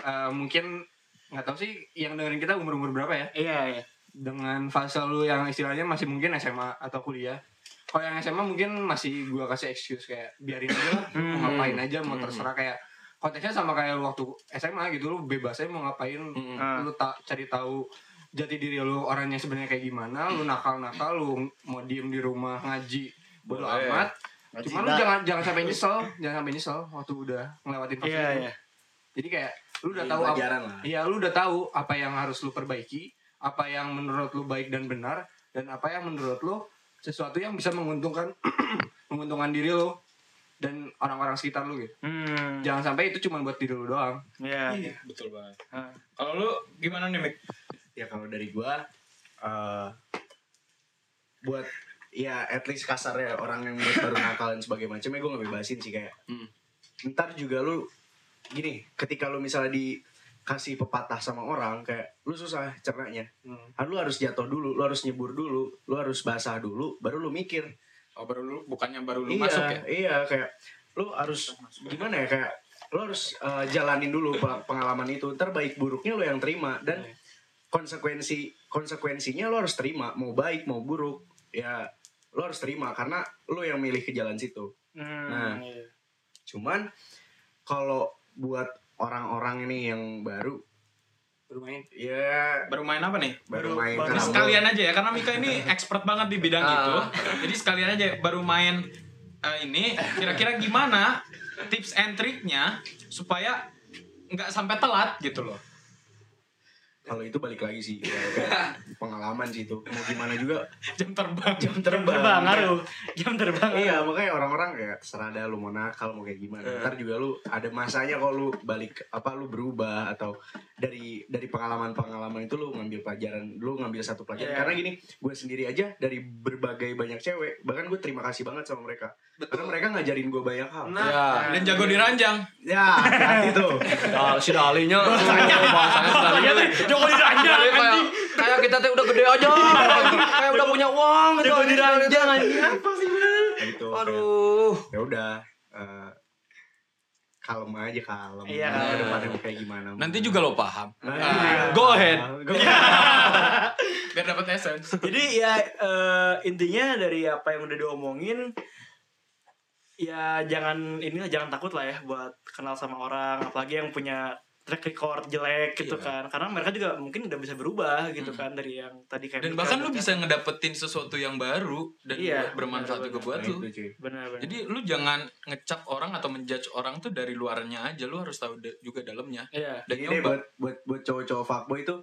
D: eh, mungkin nggak tahu sih yang dengerin kita umur umur berapa ya
A: Iya, iya.
D: Dengan fase lu yang istilahnya masih mungkin SMA atau kuliah. Kalau yang SMA mungkin masih gua kasih excuse kayak biarin aja lah mau ngapain aja mau terserah. Kayak konteksnya sama kayak lu waktu SMA gitu lu bebas aja mau ngapain.
A: Ah.
D: lu tak cari tahu jati diri lu orangnya sebenarnya kayak gimana lu nakal nakal lu mau diem di rumah ngaji bodo amat. Cuman lu jangan jangan sampai nyesel jangan sampai nyesel waktu udah ngelewatin fase
A: Iya,
D: itu.
A: iya.
D: jadi kayak lu udah tahu apa. Iya, lu udah tahu apa yang harus lu perbaiki, apa yang menurut lu baik dan benar, dan apa yang menurut lu sesuatu yang bisa menguntungkan menguntungkan diri lu dan orang-orang sekitar lu gitu.
A: Hmm.
D: Jangan sampai itu cuma buat diri lu doang.
A: Iya.
B: Iya, betul banget. Kalau lu gimana nih, Mik?
E: ya kalau dari gua eh buat ya at least kasarnya orang yang buat baru nakal dan sebagainya macamnya gue nggak bebasin sih kayak
C: Hmm.
E: ntar juga lu gini ketika lu misalnya dikasih pepatah sama orang kayak lu susah cernanya
D: Hmm.
E: kan lu harus jatuh dulu lu harus nyebur dulu lu harus basah dulu baru lu mikir
B: Oh, baru lu bukannya baru lu
E: iya
B: masuk ya?
E: iya kayak lu harus gimana ya kayak lu harus eh, jalanin dulu pe- pengalaman itu ntar baik buruknya lu yang terima dan
B: Iya.
E: konsekuensi konsekuensinya lu harus terima mau baik mau buruk ya lu harus terima karena lu yang milih ke jalan situ
A: Hmm,
E: Nah.
A: iya.
E: cuman kalau buat orang-orang ini yang baru
D: Bermain.
E: ya
B: Baru main apa nih?
E: baru main
A: baru
B: Ini
E: karambol.
B: sekalian aja ya, karena Mika ini expert banget di bidang
C: Ah.
B: itu. Jadi sekalian aja baru main eh, ini, kira-kira gimana tips and triknya supaya nggak sampai telat gitu loh.
E: Kalau itu balik lagi sih ya, kayak pengalaman sih itu mau gimana juga
B: Jam terbang.
E: jam
A: Jam
E: terbang
A: terbang ngaruh. Jam terbang.
E: Iya makanya orang-orang kayak terserah dah lu mau nakal mau kayak gimana Ntar juga lu ada masanya kalau lu balik apa lu berubah atau dari dari pengalaman-pengalaman itu lu ngambil pelajaran lu ngambil satu pelajaran
A: Iya.
E: karena gini gue sendiri aja dari berbagai banyak cewek bahkan gue terima kasih banget sama mereka karena mereka ngajarin gue banyak hal
C: Ya.
B: Dan jago diranjang.
E: ya hati tuh
C: Dal, si Dalinya bahasanya bahasanya Dali.
A: Joko diranjang
C: Dali kayak
A: anjing.
C: kayak kita teh udah gede aja. kayak udah punya uang gitu.
A: Joko
C: anjing.
A: diranjang anjing. Apa sih bener?
E: gitu
C: Aduh.
E: ya udah eh, kalem aja kalem
A: Iya,
E: depannya kayak gimana
B: Nanti juga lo paham.
E: Nah,
B: Ah,
C: Go ahead.
E: Go
B: Biar dapat essence.
A: Jadi ya eh, intinya dari apa yang udah diomongin ya jangan inilah jangan takut lah ya buat kenal sama orang apalagi yang punya track record jelek gitu
B: Iya.
A: kan karena mereka juga mungkin udah bisa berubah gitu
B: Hmm.
A: kan dari yang tadi kayak
B: Dan bahkan lu
A: bilang.
B: bisa ngedapetin sesuatu yang baru dan
A: Iya,
B: bermanfaat
A: benar,
B: juga buat
E: Nah,
B: lu.
E: itu, cuy.
A: benar benar
B: Jadi lu jangan ngecap orang atau menjudge orang tuh dari luarnya aja, lu harus tahu juga dalamnya.
A: iya
B: Dan
E: Ini
B: nyoba.
E: buat buat buat cowok-cowok fuckboy itu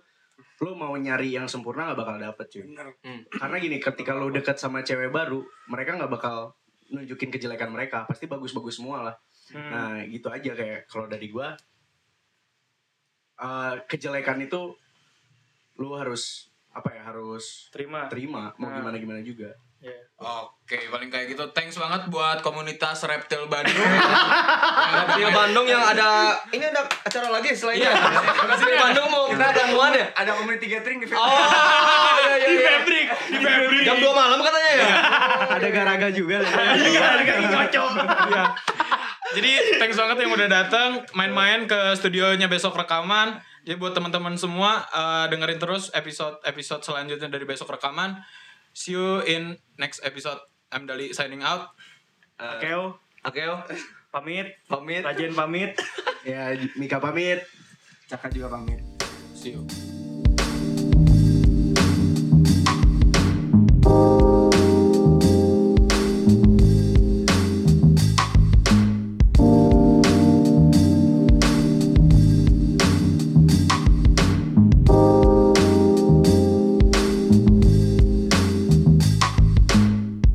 E: lu mau nyari yang sempurna gak bakal dapet cuy.
C: Hmm.
E: Karena gini, ketika lu deket sama cewek baru, mereka nggak bakal nunjukin kejelekan mereka, pasti bagus-bagus semua lah.
A: Hmm.
E: Nah, gitu aja kayak kalau dari gua eh, kejelekan itu lu harus apa ya harus
A: terima
E: terima mau
A: Nah.
E: gimana gimana juga
A: Iya.
B: Oke, paling kayak gitu. Thanks banget buat komunitas Reptil Bandung.
C: Di Bandung yang ada ini ada acara lagi selain
B: Iya.
C: Di Bandung mau kita ketemuan ya?
D: Ada community gathering di
C: Oh, iya iya iya.
A: Fabrik, di Fabrik.
C: Jam 2 malam katanya ya?
G: Ada garaga juga.
A: Harga cocok.
B: Iya. Jadi thanks banget yang udah datang main-main ke studionya besok rekaman. Jadi buat teman-teman semua eh, dengerin terus episode episode selanjutnya dari besok rekaman. See you in next episode. I'm Dali signing out.
A: Oke.
C: Oke, oh.
A: pamit.
C: pamit.
A: Rajen pamit.
G: Ya, Mika pamit.
D: Caka juga pamit.
B: See you.